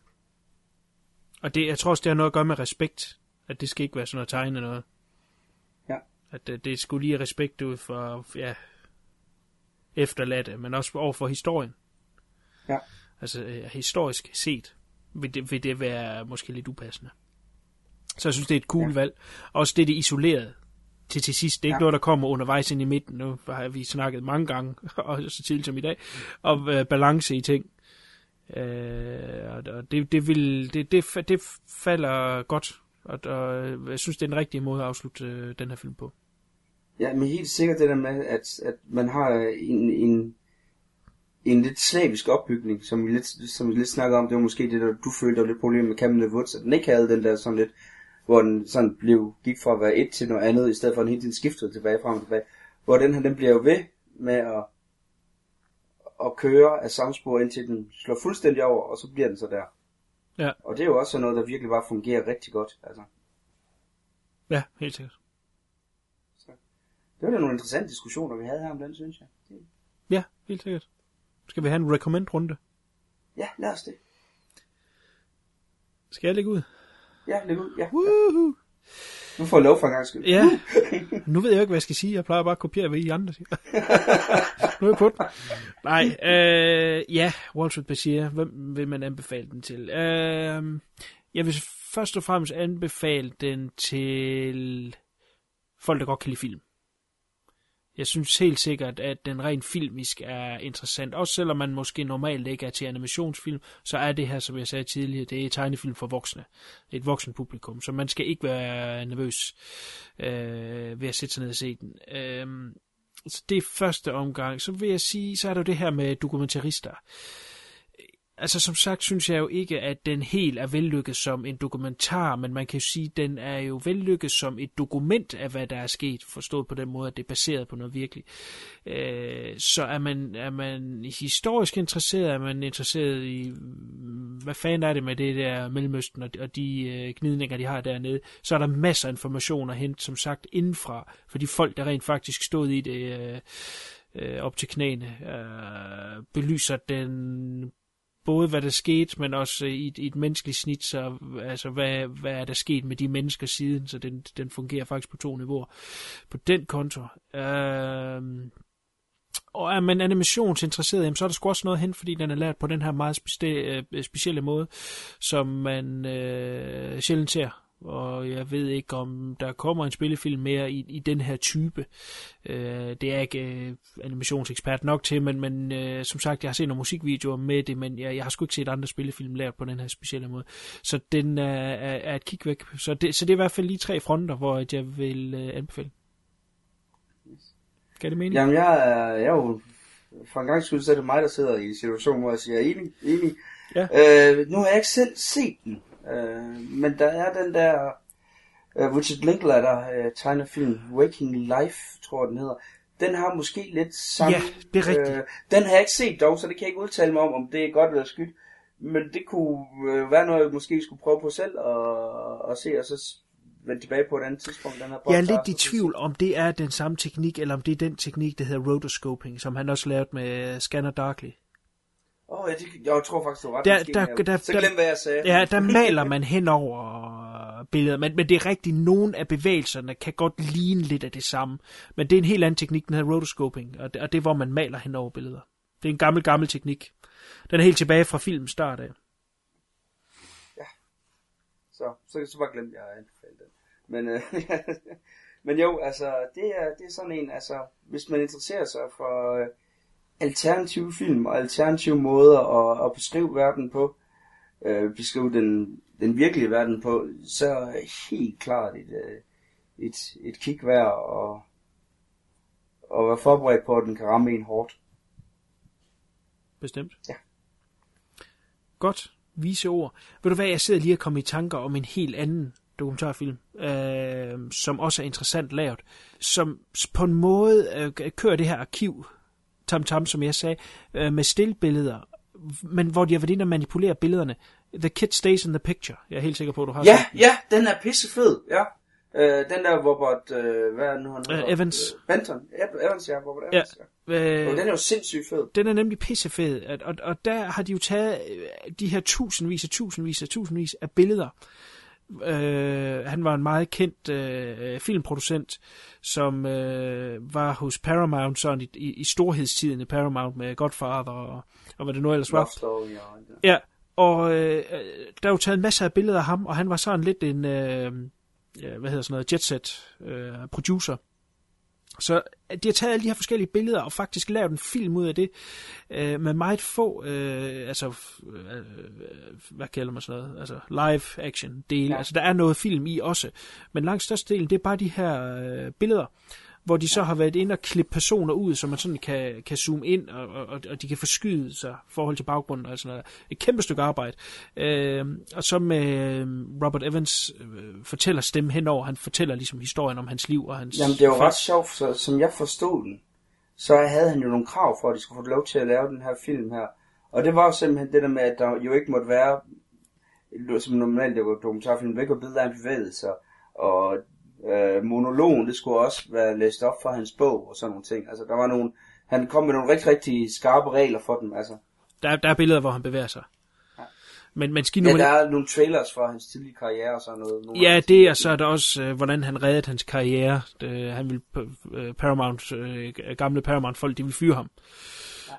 Og det, jeg tror også, det har noget at gøre med respekt. At det skal ikke være sådan noget tegne noget. Ja. At det, det skulle lige respekt ud for, ja, efterladte, men også over for historien. Ja. Altså øh, historisk set vil det, vil det være måske lidt upassende. Så jeg synes, det er et cool ja. valg. Også det, det er isoleret til til sidst. Det er ikke Ja. ja. noget, der kommer undervejs ind i midten. Nu har vi snakket mange gange, og så tidligt som i dag, om øh, balance i ting. Øh, og det, det, vil, det, det, det falder godt. Og, og jeg synes, det er den rigtige måde at afslutte øh, den her film på. Ja, men helt sikkert det der med, at, at man har en, en, en lidt slavisk opbygning, som vi lidt, som vi lidt snakker om. Det var måske det, der du følte, der var lidt problem med Camden of Woods, at den ikke havde den der sådan lidt, hvor den sådan blev, gik fra at være et til noget andet, i stedet for at den hele tiden skiftede tilbage, frem og tilbage. Hvor den her, den bliver jo ved med at, at køre af samme spor, indtil den slår fuldstændig over, og så bliver den så der. Ja. Og det er jo også noget, der virkelig bare fungerer rigtig godt. Altså. Ja, helt sikkert. Det var da nogle interessante diskussioner, vi havde her om den, synes jeg. Det- Ja, helt sikkert. Skal vi have en recommend-runde? Ja, lad os det. Skal jeg lægge ud? Ja, læg ud. Ja. Woohoo! Nu får jeg lov for en gang skyld. Ja. Nu ved jeg ikke, hvad jeg skal sige. Jeg plejer bare at kopiere, hvad I andre siger. nu er jeg på den. Nej, øh, ja, Walter Bashir. Hvem vil man anbefale den til? Øh, jeg vil først og fremmest anbefale den til folk, der godt kan lide film. Jeg synes helt sikkert, at den rent filmisk er interessant. Også selvom man måske normalt ikke er til animationsfilm, så er det her, som jeg sagde tidligere, det er tegnefilm for voksne. Et voksen publikum, så man skal ikke være nervøs øh, ved at sætte sig ned og se den. Øh, så det er første omgang. Så vil jeg sige, så er der jo det her med dokumentarister. Altså som sagt synes jeg jo ikke, at den helt er vellykket som en dokumentar, men man kan jo sige, at den er jo vellykket som et dokument af, hvad der er sket, forstået på den måde, at det er baseret på noget virkelig. Øh, så er man, er man historisk interesseret, er man interesseret i, hvad fanden er det med det der Mellemøsten og de, og de øh, gnidninger, de har dernede, så er der masser af information at hente, som sagt, indenfra, for de folk, der rent faktisk stod i det øh, øh, op til knæene, øh, belyser den både hvad der skete, men også i et, i et menneskeligt snit, så altså hvad, hvad er der sket med de mennesker siden, så den, den fungerer faktisk på to niveauer på den konto. Øh, og er man animationsinteresseret, jamen, så er der sgu også noget hen, fordi den er lavet på den her meget speci- øh, specielle måde, som man øh, sjældent ser. Og jeg ved ikke, om der kommer en spillefilm mere i, i den her type. Øh, det er jeg ikke øh, animationsekspert nok til, men, men øh, som sagt, jeg har set nogle musikvideoer med det, men jeg, jeg har sgu ikke set andre spillefilm lavet på den her specielle måde. Så den er, er, er et kig væk. Så det, så det er i hvert fald lige tre fronter, hvor jeg vil øh, anbefale. Kan det mening? Jamen, jeg er, jeg er jo... For en gang skyld, så er det mig, der sidder i situationen, hvor jeg siger, er enig, enig. Ja. Øh, nu har jeg ikke selv set den, øh, men der er den der øh, Richard Linklater øh, tegnefilm, Waking Life, tror jeg, den hedder. Den har måske lidt samme... Ja, det er rigtigt. Øh, den har jeg ikke set dog, så det kan jeg ikke udtale mig om, om det er godt eller skidt. Men det kunne øh, være noget, jeg måske skulle prøve på selv og, og se, og så vende tilbage på et andet tidspunkt. Den her Jeg er podcast, lidt i tvivl, om det er den samme teknik, eller om det er den teknik, der hedder rotoscoping, som han også lavede med Scanner Darkly. Åh, oh, jeg, jeg tror faktisk, du har ret. Der, der, men der, så glem, hvad jeg sagde. Ja, der maler man hen over billeder, men, men det er rigtigt, nogle af bevægelserne kan godt ligne lidt af det samme. Men det er en helt anden teknik, den hedder rotoscoping, og det, og det er, hvor man maler hen over billeder. Det er en gammel, gammel teknik. Den er helt tilbage fra filmens start af. Så, så, så bare glemte jeg at anbefale den. Men, øh, men jo, altså, det er, det er sådan en, altså, hvis man interesserer sig for øh, alternative film og alternative måder at, at beskrive verden på, øh, beskrive den, den virkelige verden på, så er helt klart et, øh, et, et kig værd og, og være forberedt på, at den kan ramme en hårdt. Bestemt. Ja. Godt. Vise ord. Ved du hvad, jeg sidder lige og kommer i tanker om en helt anden dokumentarfilm, øh, som også er interessant lavet, som på en måde øh, kører det her arkiv, tam, som jeg sagde, øh, med stillbilleder, men hvor de har været inde og manipulere billederne. The Kid Stays in the Picture. Jeg er helt sikker på, at du har Ja, set den. ja, den er pissefed, ja. Øh, den der Robert, øh, hvad er nu han Øh, hedder? Evans. Øh, Benton. Ja, Evans, ja, Robert Evans, ja. Øh, Og den er jo sindssygt fed. Den er nemlig pissefed, at, og, og der har de jo taget øh, de her tusindvis og tusindvis og tusindvis af billeder. Øh, han var en meget kendt øh, filmproducent, som øh, var hos Paramount sådan i, i, i storhedstiden i Paramount med Godfather og, og hvad det nu ellers var. Story og Ja, og øh, der er jo taget en masse af billeder af ham, og han var sådan lidt en, øh, ja, hvad hedder sådan noget, jetset øh, producer. Så de har taget alle de her forskellige billeder og faktisk lavet en film ud af det, øh, med meget få, øh, altså, øh, hvad kalder man sådan noget, altså live action dele. Ja. Altså der er noget film i også, men langt størstedelen, det er bare de her øh, billeder, hvor de så har været inde og klippe personer ud, så man sådan kan, kan zoome ind, og, og, og de kan forskyde sig i forhold til baggrunden og sådan noget. Et kæmpe stykke arbejde. Øh, og så med øh, Robert Evans øh, fortæller stemme henover, han fortæller ligesom historien om hans liv og hans... Jamen, det jo ret sjovt, så, som jeg forstod den, så havde han jo nogle krav for, at de skulle få lov til at lave den her film her. Og det var jo simpelthen det der med, at der jo ikke måtte være, som normalt det var dokumentarfilm, væk og billeder af bevægelser, og øh, monologen, det skulle også være læst op fra hans bog og sådan nogle ting. Altså, der var nogle, han kom med nogle rigtig, rigtig skarpe regler for dem, altså. Der, der er billeder, hvor han bevæger sig. Men, men skal Ja, nu der er nogle trailers fra hans tidlige karriere og sådan noget. Nogle Ja, det er så er der også, øh, hvordan han reddede hans karriere. Det, han ville, øh, Paramount, øh, gamle Paramount-folk, de ville fyre ham.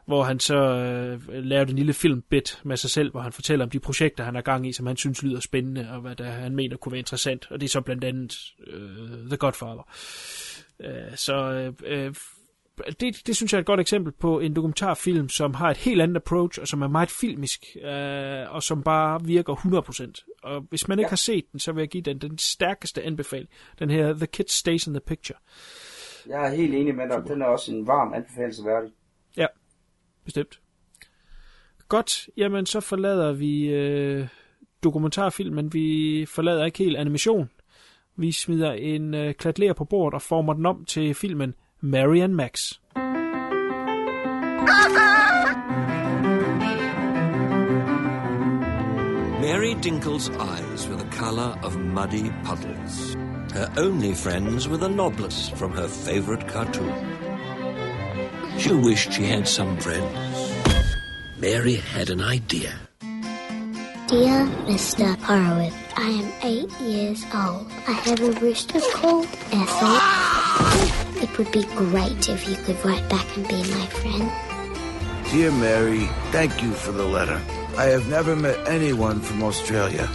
Hvor han så øh, lavede en lille filmbit med sig selv, hvor han fortæller om de projekter, han har gang i, som han synes lyder spændende, og hvad der, han mener kunne være interessant. Og det er så blandt andet øh, The Godfather. Øh, så øh, øh, det, det synes jeg er et godt eksempel på en dokumentarfilm, som har et helt andet approach, og som er meget filmisk, øh, og som bare virker 100%. Og hvis man ikke har set den, så vil jeg give den den stærkeste anbefaling. Den her The Kid Stays in the Picture. Jeg er helt enig med dig. Den er også en varm anbefalelse værdig. Bestemt. Godt, jamen så forlader vi øh, dokumentarfilmen. Vi forlader ikke helt animation. Vi smider en øh, klatler på bordet og former den om til filmen Marian Max. Mary Dinkle's eyes were the colour of muddy puddles. Her only friends were the Noblets from her favourite cartoon. She wished she had some friends. Mary had an idea. Dear Mr. Horowitz, I am eight years old. I have a rooster called Ethel. It would be great if you could write back and be my friend. Dear Mary, thank you for the letter. I have never met anyone from Australia.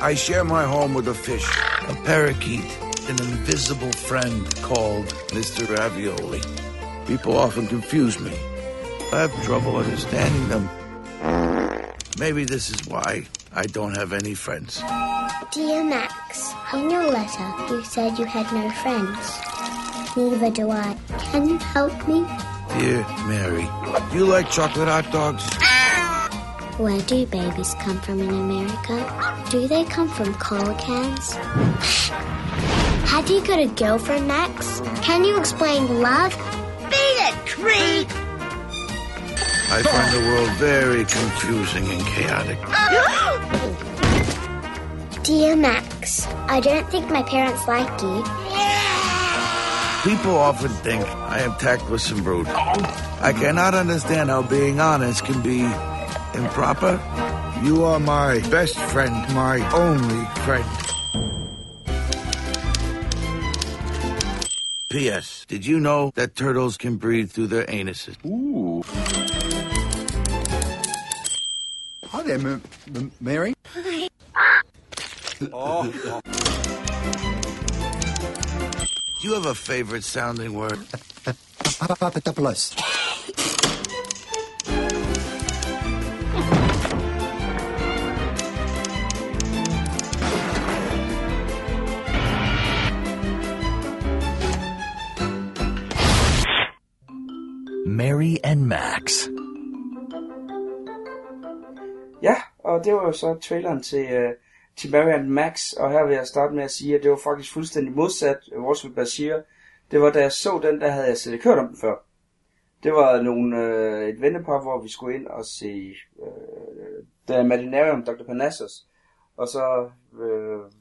I share my home with a fish, a parakeet, an invisible friend called Mr. Ravioli. People often confuse me. I have trouble understanding them. Maybe this is why I don't have any friends. Dear Max, in your letter you said you had no friends. Neither do I. Can you help me? Dear Mary, do you like chocolate hot dogs? Where do babies come from in America? Do they come from cola cans? Have you got a girlfriend, Max? Can you explain love? Beat! I find the world very confusing and chaotic. Dear Max, Max. I don't think my parents like you. People often think I am tactless and rude. I cannot understand how being honest can be improper. You are my best friend, my only friend. P.S. Did you know that turtles can breathe through their anuses? Ooh. Hi there, M- M- Mary. Oh. Do you have a favorite sounding word? Papadopoulos. Mary and Max. Ja, og det var jo så traileren til, uh, til Marian Max, og her vil jeg starte med at sige, at det var faktisk fuldstændig modsat øh, Roswell Bashir. Det var da jeg så den, der havde jeg slet ikke hørt om den før. Det var nogle, uh, et vennepar, hvor vi skulle ind og se uh, The Imaginarium, Dr. Panassos. Og så uh,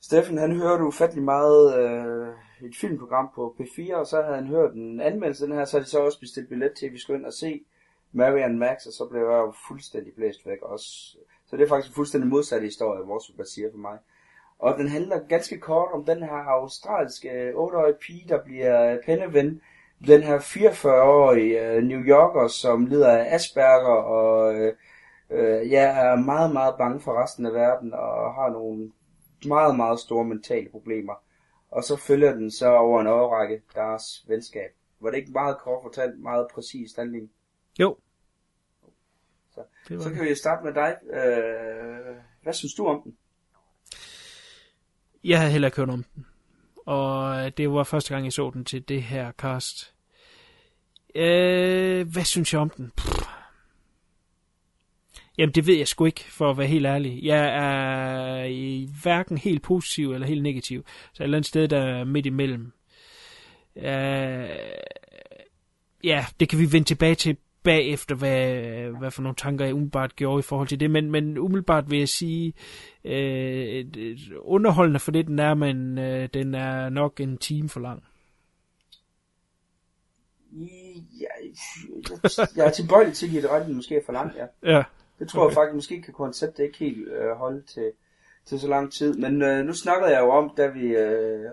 Steffen, han hørte ufattelig meget uh, et filmprogram på P4, og så havde han hørt en anmeldelse af den her, så havde de så også bestilt billet til, at vi skulle ind og se Marian Max, og så blev jeg jo fuldstændig blæst væk også. Så det er faktisk en fuldstændig modsatte historie, vores Super siger for mig. Og den handler ganske kort om den her australske 8-årige pige, der bliver penneven. Den her 44-årige øh, New Yorker, som lider af Asperger og øh, øh, ja, er meget, meget bange for resten af verden og har nogle meget, meget store mentale problemer. Og så følger den så over en årrække deres venskab. Var det ikke meget kort fortalt, meget præcis handling? Jo. Så, Det så det. kan vi starte med dig. Øh, hvad synes du om den? Jeg havde heller ikke hørt om den. Og det var første gang, jeg så den til det her cast. Øh, hvad synes jeg om den? Pff. Jamen, det ved jeg sgu ikke, for at være helt ærlig. Jeg er i hverken helt positiv eller helt negativ. Så et eller andet sted, der er midt imellem. Øh, ja, det kan vi vende tilbage til bagefter, hvad, hvad for nogle tanker jeg umiddelbart gjorde i forhold til det. Men, men umiddelbart vil jeg sige, øh, underholdende for det, den er, men øh, den er nok en time for lang. Ja, jeg, jeg er tilbøjelig til at give det ret, måske er for langt, ja. Ja. Det tror okay. jeg faktisk, måske kan konceptet ikke helt øh, holde til, til så lang tid. Men øh, nu snakkede jeg jo om, da vi, øh,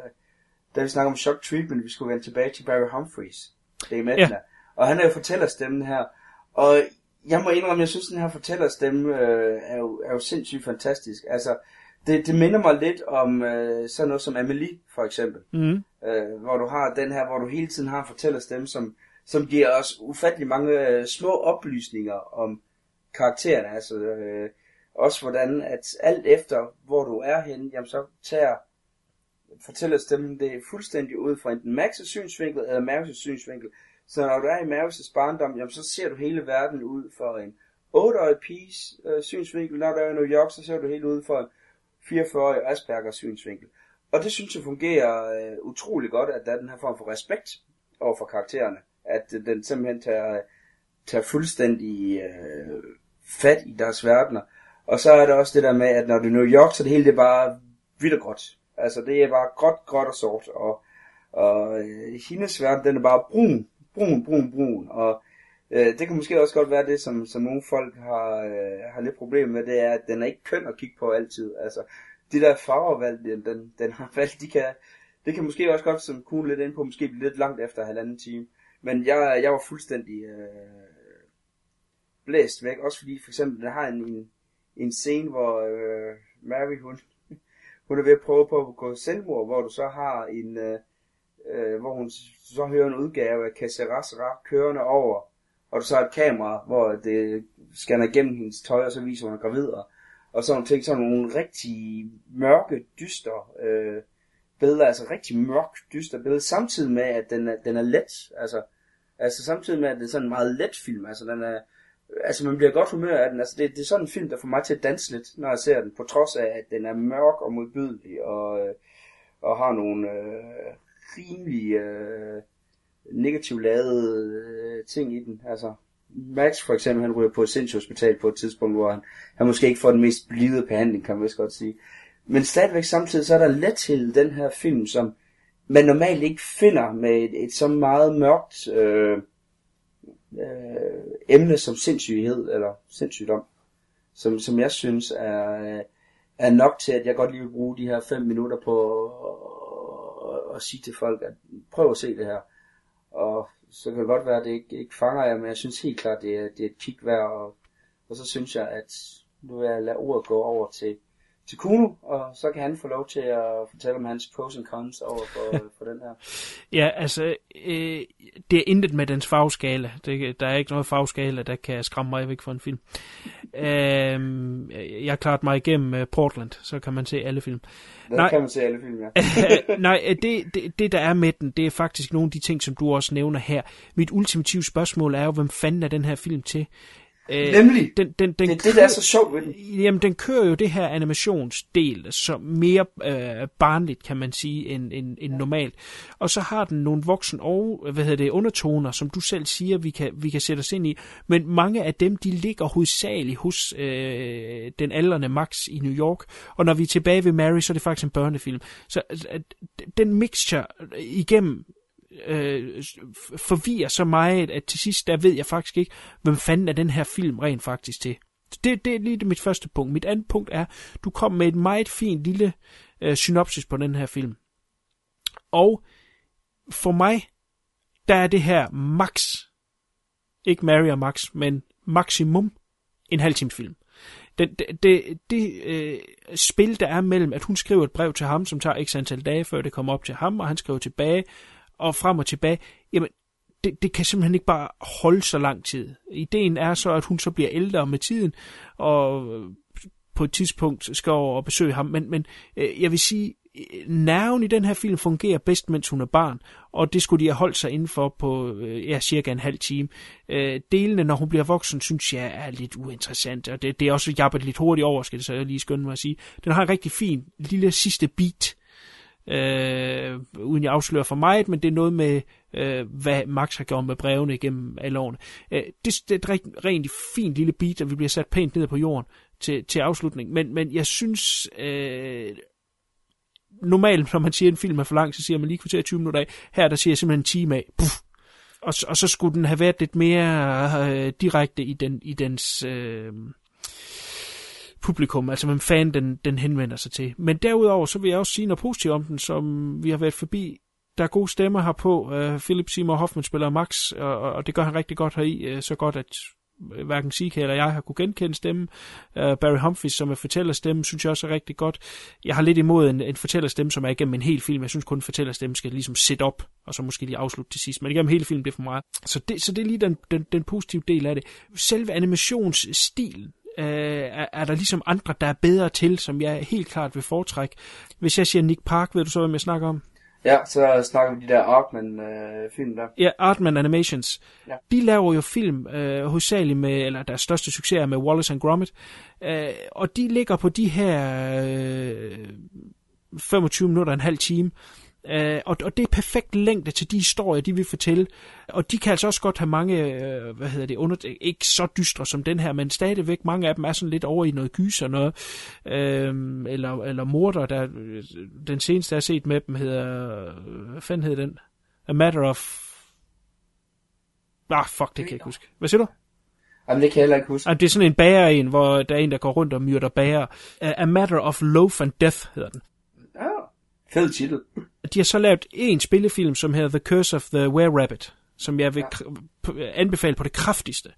da vi snakkede om shock treatment, vi skulle vende tilbage til Barry Humphries. Det er Medna. Ja. Og han er jo fortællerstemmen her. Og jeg må indrømme, jeg synes, den her fortællerstemme øh, er, jo, er jo sindssygt fantastisk. Altså, det, det minder mig lidt om øh, sådan noget som Amelie, for eksempel. Mm. Øh, hvor du har den her, hvor du hele tiden har en fortællerstemme, som, som giver os ufattelig mange øh, små oplysninger om karaktererne. Altså, øh, også hvordan, at alt efter, hvor du er henne, jamen så tager fortællerstemmen det fuldstændig ud fra enten Max' synsvinkel eller Marius' synsvinkel. Så når du er i Marius' barndom, jamen så ser du hele verden ud for en 8-årig piges øh, synsvinkel. Når du er i New York, så ser du helt ud for en 44-årig Aspergers synsvinkel. Og det synes jeg fungerer øh, utrolig godt, at der er den her form for respekt over for karaktererne. At øh, den simpelthen tager, tager fuldstændig øh, fat i deres verdener. Og så er der også det der med, at når du er New York, så det hele det er bare hvidt og gråt. Altså det er bare gråt, gråt og sort. Og, og øh, hendes verden, den er bare brun, brun, brun, brun. Og øh, det kan måske også godt være det, som, som nogle folk har, øh, har lidt problemer med, det er, at den er ikke køn at kigge på altid. Altså de der farvervalg, den, den, den har valgt, de kan, det kan måske også godt, som kunne lidt ind på, måske blive lidt langt efter halvanden time. Men jeg, jeg var fuldstændig øh, blæst væk, også fordi for eksempel, der har en, en, en scene, hvor øh, Mary, hun, hun er ved at prøve på at gå selvmord, hvor du så har en, øh, øh, hvor hun så hører en udgave af Caceres kørende over, og du så har et kamera, hvor det scanner igennem hendes tøj, og så viser hun er gravid, og, og sådan nogle ting, sådan nogle rigtig mørke, dystre øh, billeder, altså rigtig mørk, dyster billeder, samtidig med, at den er, den er let, altså, altså samtidig med, at det er sådan en meget let film, altså den er, altså man bliver godt humør af den, altså det, det er sådan en film, der får mig til at danse lidt, når jeg ser den, på trods af, at den er mørk og modbydelig, og, øh, og har nogle øh, rimelig øh, negativt lavede øh, ting i den, altså Max for eksempel, han ryger på et sindshospital på et tidspunkt, hvor han, han måske ikke får den mest blide behandling, kan man vist godt sige. Men stadigvæk samtidig, så er der let til den her film, som man normalt ikke finder med et, et så meget mørkt øh, øh, emne som sindssyghed, eller sindssygdom, som, som jeg synes er, er nok til, at jeg godt lige vil bruge de her fem minutter på at, at sige til folk, at prøv at se det her. Og så kan det godt være, at det ikke, ikke fanger jer, men jeg synes helt klart, det er, det er et kig værd, og, og så synes jeg, at nu vil jeg lade ordet gå over til, til Kuno, og så kan han få lov til at fortælle om hans pros and cons over for, for den her. Ja, altså, øh, det er intet med dens farveskala. Det, der er ikke noget farveskala, der kan skræmme mig væk fra en film. Øh, jeg har klaret mig igennem uh, Portland, så kan man se alle film. Der Nej, kan man se alle film, ja. nej, det, det, det der er med den, det er faktisk nogle af de ting, som du også nævner her. Mit ultimative spørgsmål er jo, hvem fanden er den her film til? Øh, Nemlig. Den, den, den det er det, der er så sjovt ved den. Jamen, den kører jo det her animationsdel som mere øh, barnligt, kan man sige, end, end, end normalt. Og så har den nogle voksen og hvad hedder det, undertoner, som du selv siger, vi kan, vi kan sætte os ind i. Men mange af dem, de ligger hovedsageligt hos øh, den aldrende Max i New York. Og når vi er tilbage ved Mary, så er det faktisk en børnefilm. Så øh, den mixture igennem øh, forvirrer så meget, at til sidst, der ved jeg faktisk ikke, hvem fanden er den her film rent faktisk til. Det, det er lige det mit første punkt. Mit andet punkt er, du kom med et meget fint lille øh, synopsis på den her film. Og for mig, der er det her max, ikke Mary og Max, men maksimum en halv times film. Det, det, det, det øh, spil, der er mellem, at hun skriver et brev til ham, som tager x antal dage, før det kommer op til ham, og han skriver tilbage, og frem og tilbage, jamen, det, det kan simpelthen ikke bare holde så lang tid. Ideen er så, at hun så bliver ældre med tiden, og på et tidspunkt skal over og besøge ham. Men, men øh, jeg vil sige, nerven i den her film fungerer bedst, mens hun er barn, og det skulle de have holdt sig indenfor på øh, ja, cirka en halv time. Øh, delene, når hun bliver voksen, synes jeg er lidt uinteressant, og det, det er også jappet lidt hurtigt over, skal det så jeg lige skynde mig at sige. Den har en rigtig fin lille sidste beat, øh, uden jeg afslører for meget, men det er noget med, øh, hvad Max har gjort med brevene igennem alle årene. Øh, det, det er et rent, rent fint lille beat, og vi bliver sat pænt ned på jorden til, til afslutning, men, men jeg synes, øh, normalt, når man siger, at en film er for lang, så siger man lige kvarter 20 minutter af. Her der siger jeg simpelthen en time af. Puff. Og, og så skulle den have været lidt mere øh, direkte i, den, i dens... Øh, publikum, altså hvem fan den, den henvender sig til. Men derudover, så vil jeg også sige noget positivt om den, som vi har været forbi. Der er gode stemmer her på. Uh, Philip Seymour Hoffman spiller Max, og, og det gør han rigtig godt heri, uh, så godt, at øh, hverken Sika eller jeg har kunne genkende stemmen. Uh, Barry Humphries, som er fortællerstemmen, synes jeg også er rigtig godt. Jeg har lidt imod en, en fortællerstemme, som er igennem en hel film. Jeg synes kun, at fortællerstemme skal ligesom sætte op, og så måske lige afslutte til sidst. Men igennem hele filmen, det er for meget. Så det, så det er lige den, den, den positive del af det. Selve animationsstilen, øh, er, er der ligesom andre, der er bedre til, som jeg helt klart vil foretrække. Hvis jeg siger Nick Park, ved du så, hvem jeg snakker om? Ja, så snakker vi de der Artman-film øh, der. Ja, Artman Animations. Ja. De laver jo film øh, hovedsageligt med, eller deres største succes er med Wallace and Gromit. Øh, og de ligger på de her øh, 25 minutter, en halv time. Uh, og, og det er perfekt længde til de historier, de vil fortælle. Og de kan altså også godt have mange, uh, hvad hedder det, under, ikke så dystre som den her, men stadigvæk mange af dem er sådan lidt over i noget gys og noget. Uh, eller, eller morder, der, den seneste jeg har set med dem hedder, hvad fanden hedder den? A Matter of... Ah, fuck, det kan jeg ikke huske. Hvad siger du? Jamen, det kan jeg heller ikke huske. det er sådan en bager en, hvor der er en, der går rundt og myrder bager. A Matter of Loaf and Death hedder den. Fed titel. De har så lavet en spillefilm, som hedder The Curse of the Were-Rabbit, som jeg vil ja. anbefale på det kraftigste.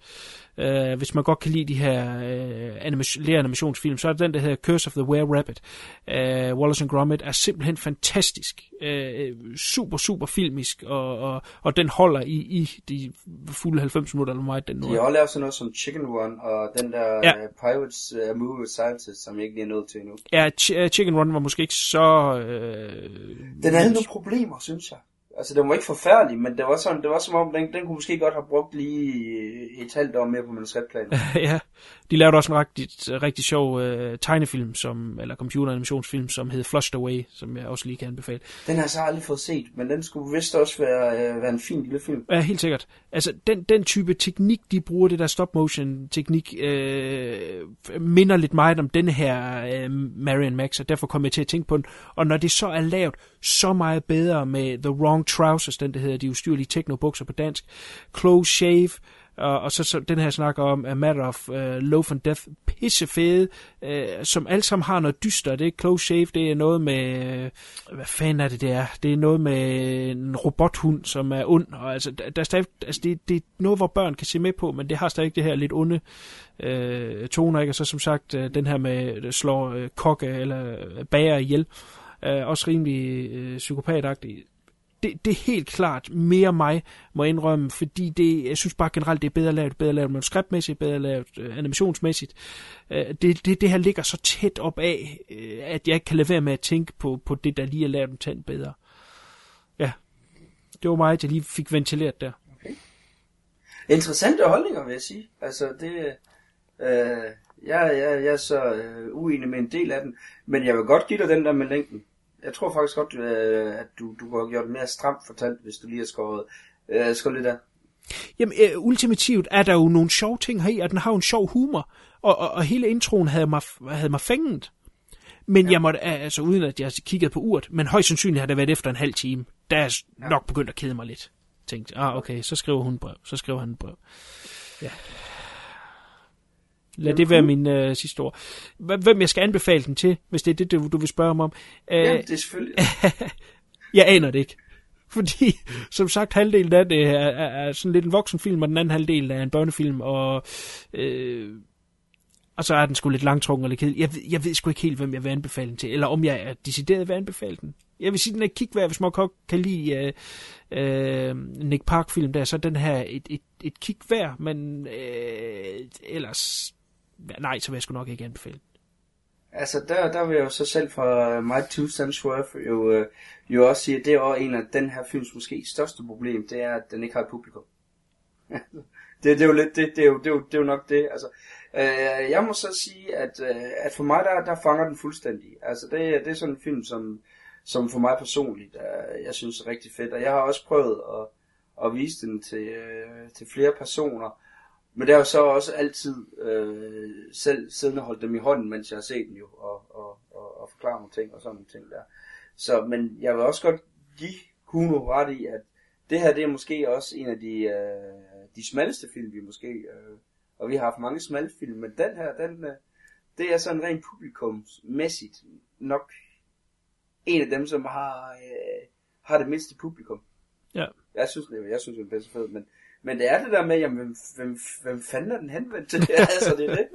Uh, hvis man godt kan lide de her uh, animation, animationsfilm, så er det den, der hedder Curse of the Were-Rabbit. Uh, Wallace and Gromit er simpelthen fantastisk. Uh, super, super filmisk, og, og, og den holder i, i de fulde 90 minutter, eller meget den nu. De har også lavet sådan noget som Chicken Run, og den der ja. uh, Pirates uh, Movie with Scientists, som jeg ikke lige er nået til endnu. Ja, ch- Chicken Run var måske ikke så... Uh, den havde nogle problemer, synes jeg. Altså, den var ikke forfærdelig, men det var, sådan, det var som om, den, den kunne måske godt have brugt lige et halvt år mere på manuskriptplanen. ja, De lavede også en rigtig, rigtig sjov øh, tegnefilm, som, eller computeranimationsfilm, som hed Flushed Away, som jeg også lige kan anbefale. Den har jeg så aldrig fået set, men den skulle vist også være, øh, være en fin lille film. Ja, helt sikkert. Altså, den, den type teknik, de bruger, det der stop-motion-teknik, øh, minder lidt meget om denne her øh, Marion Max, og derfor kom jeg til at tænke på den. Og når det så er lavet så meget bedre med The Wrong Trousers, den der hedder de ustyrlige techno-bukser på dansk, Close Shave, og, og så, så den her snakker om A Matter of uh, Loaf and Death, pissefede, uh, som alle sammen har noget dyster. Det er Close Shave, det er noget med, uh, hvad fanden er det det er? Det er noget med en robothund, som er ond, og altså, der, der er stadig, altså det, det er noget, hvor børn kan se med på, men det har stadig det her lidt onde uh, toner, ikke? Og så som sagt, uh, den her med slår uh, kokke eller bager ihjel, uh, også rimelig uh, psykopatagtig det, det er helt klart mere mig, må jeg indrømme, fordi det, jeg synes bare generelt, det er bedre lavet, bedre lavet manuskriptmæssigt, bedre lavet øh, animationsmæssigt. Øh, det, det, det her ligger så tæt op af, øh, at jeg ikke kan lade være med at tænke på, på det, der lige er lavet en tand bedre. Ja, det var mig, jeg lige fik ventileret der. Okay. Interessante holdninger, vil jeg sige. Altså, det... Øh, jeg, jeg, jeg er så øh, uenig med en del af den, men jeg vil godt give dig den der med længden jeg tror faktisk godt, øh, at du, du har gjort det mere stramt fortalt, hvis du lige har skåret, øh, skåret lidt af. Jamen, øh, ultimativt er der jo nogle sjove ting her i, og den har jo en sjov humor, og, og, og hele introen havde mig, havde mig fænget. Men ja. jeg måtte, altså uden at jeg kiggede på urt, men højst sandsynligt har det været efter en halv time, der er ja. nok begyndt at kede mig lidt. Tænkte, ah okay, så skriver hun brev, så skriver han brev. Ja. Lad det være min øh, sidste ord. Hvem jeg skal anbefale den til, hvis det er det, du, du vil spørge mig om. Øh, ja, det er selvfølgelig. jeg aner det ikke. Fordi, som sagt, halvdelen af det er, er, er sådan lidt en voksenfilm, og den anden halvdel er en børnefilm, og, øh, og så er den sgu lidt langtrukken og lidt kedelig. Jeg, jeg ved sgu ikke helt, hvem jeg vil anbefale den til, eller om jeg er decideret vil anbefale den. Jeg vil sige, den er kigværd, hvis man kan lide uh, uh, Nick Park-film der, så den her et, et, et kigværd, men uh, ellers nej, så vil jeg sgu nok ikke anbefale Altså, der, der vil jeg jo så selv fra My Two Cents Worth jo, øh, jo også sige, at det er også en af den her films måske største problem, det er, at den ikke har et publikum. det, det, er jo lidt, det, det, er jo, det, er jo, det er jo nok det. Altså, øh, jeg må så sige, at, øh, at for mig, der, der fanger den fuldstændig. Altså, det, det er sådan en film, som, som for mig personligt, øh, jeg synes er rigtig fedt. Og jeg har også prøvet at, at vise den til, øh, til flere personer. Men det er jo så også altid øh, selv siddende holdt dem i hånden, mens jeg har set den jo, og, og, og, og forklare nogle ting og sådan nogle ting der. Så, men jeg vil også godt give Kuno ret i, at det her det er måske også en af de, øh, de smalleste film, vi måske, øh, og vi har haft mange smalle film, men den her, den, øh, det er sådan rent publikumsmæssigt nok en af dem, som har, øh, har det mindste publikum. Ja. Jeg synes, det, jeg synes, det er så fedt, men men det er det der med, jamen, hvem, hvem, hvem fanden er den henvendt til? altså, det er det.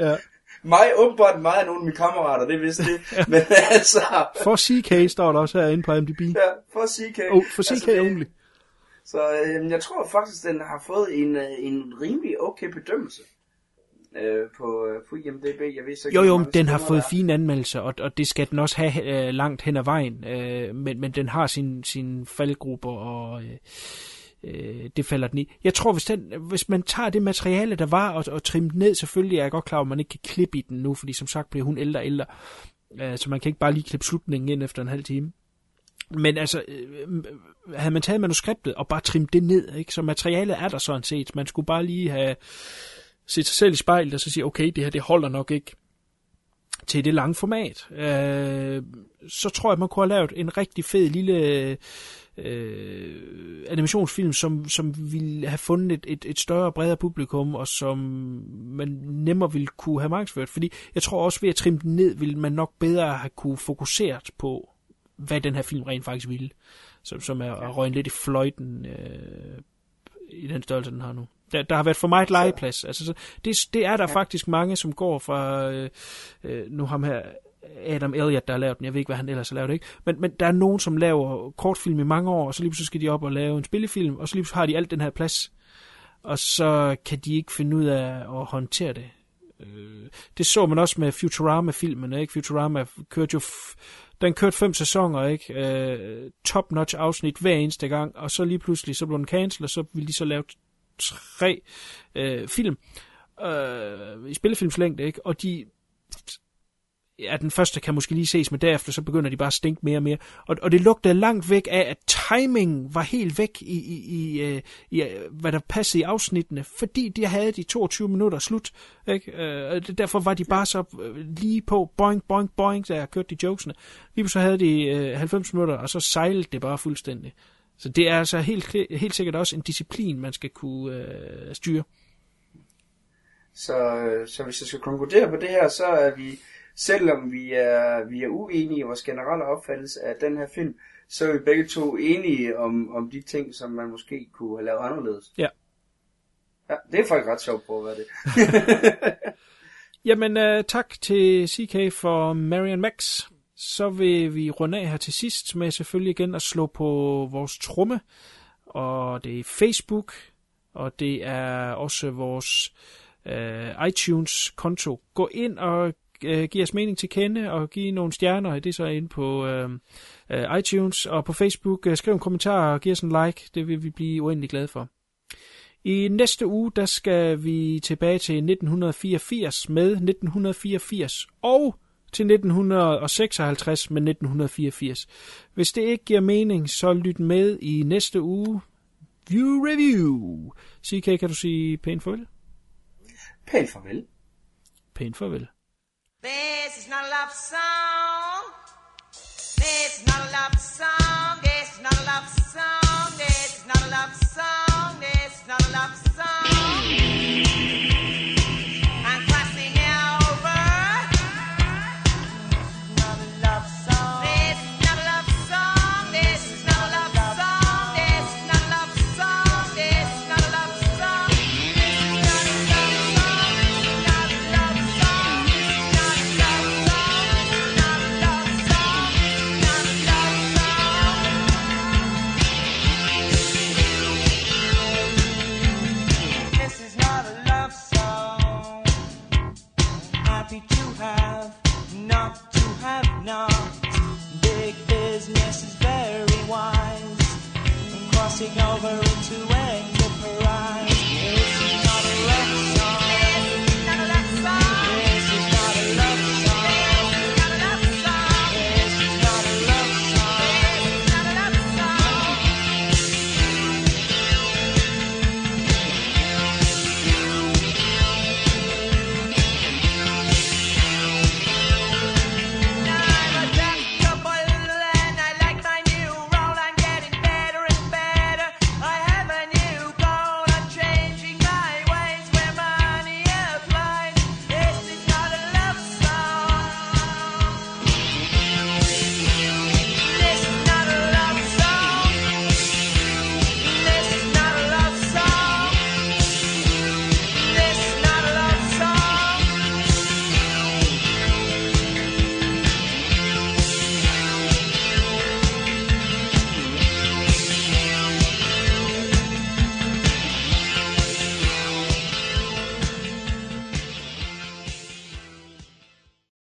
ja. Mig, åbenbart mig og nogle af mine kammerater, det vidste det. Men altså... For CK står der også herinde på MDB. Ja, for CK. Oh, for CK altså, only. Så øh, jeg tror faktisk, den har fået en, øh, en rimelig okay bedømmelse øh, på, øh, på IMDb. Jeg ved så ikke, jo, jo, den har fået fine anmeldelser, og, og det skal den også have øh, langt hen ad vejen. Øh, men, men den har sin, sin faldgrupper, og... Øh, øh, det falder den i. Jeg tror, hvis, den, hvis man tager det materiale, der var, og, og trimmer ned, selvfølgelig er jeg godt klar at man ikke kan klippe i den nu, fordi som sagt bliver hun ældre og ældre, øh, så man kan ikke bare lige klippe slutningen ind efter en halv time. Men altså, øh, havde man taget manuskriptet og bare trimmet det ned, ikke? så materialet er der sådan set. Man skulle bare lige have set sig selv i spejlet og så sige, okay, det her det holder nok ikke til det lange format. Øh, så tror jeg, man kunne have lavet en rigtig fed lille øh, animationsfilm, som, som ville have fundet et, et, et større og bredere publikum, og som man nemmere ville kunne have markedsført. Fordi jeg tror også, ved at trimme den ned, ville man nok bedre have kunne fokuseret på, hvad den her film rent faktisk ville. Som, som er at røgne lidt i fløjten øh, i den størrelse, den har nu. Der, der har været for meget legeplads. Altså, det, det er der ja. faktisk mange, som går fra, øh, øh, nu ham her, Adam Elliot, der har lavet den. Jeg ved ikke, hvad han ellers har lavet, ikke? Men, men der er nogen, som laver kortfilm i mange år, og så lige så skal de op og lave en spillefilm, og så lige har de alt den her plads. Og så kan de ikke finde ud af at håndtere det. Øh, det så man også med Futurama-filmen, ikke? Futurama kørte jo... F- den kørte fem sæsoner, ikke? Øh, top-notch afsnit hver eneste gang, og så lige pludselig, så blev den cancel, og så ville de så lave tre øh, film. øh, i spillefilmslængde, ikke? Og de, ja, den første kan måske lige ses, men derefter så begynder de bare at stinke mere og mere. Og, og det lugtede langt væk af, at timing var helt væk i, i, i, øh, i, i hvad der passede i afsnittene, fordi de havde de 22 minutter slut. Ikke? Øh, og derfor var de bare så lige på, boing, boing, boing, da jeg kørte de jokesene. Lige så havde de 90 minutter, og så sejlede det bare fuldstændig. Så det er altså helt, helt sikkert også en disciplin, man skal kunne øh, styre. Så, så hvis jeg skal konkludere på det her, så er vi selvom vi er, vi er uenige i vores generelle opfattelse af den her film, så er vi begge to enige om, om de ting, som man måske kunne have lavet anderledes. Ja. Ja, det er faktisk ret sjovt på, hvad det Jamen, uh, tak til CK for Marian Max. Så vil vi runde af her til sidst med selvfølgelig igen at slå på vores tromme. Og det er Facebook, og det er også vores uh, iTunes-konto. Gå ind og øh, give os mening til kende og give nogle stjerner. Det er så inde på øh, øh, iTunes og på Facebook. Øh, skriv en kommentar og giv os en like. Det vil vi blive uendelig glade for. I næste uge, der skal vi tilbage til 1984 med 1984 og til 1956 med 1984. Hvis det ikke giver mening, så lyt med i næste uge. View Review. CK, kan du sige pænt farvel? Pænt farvel. Pænt farvel. This is not a love song. Over into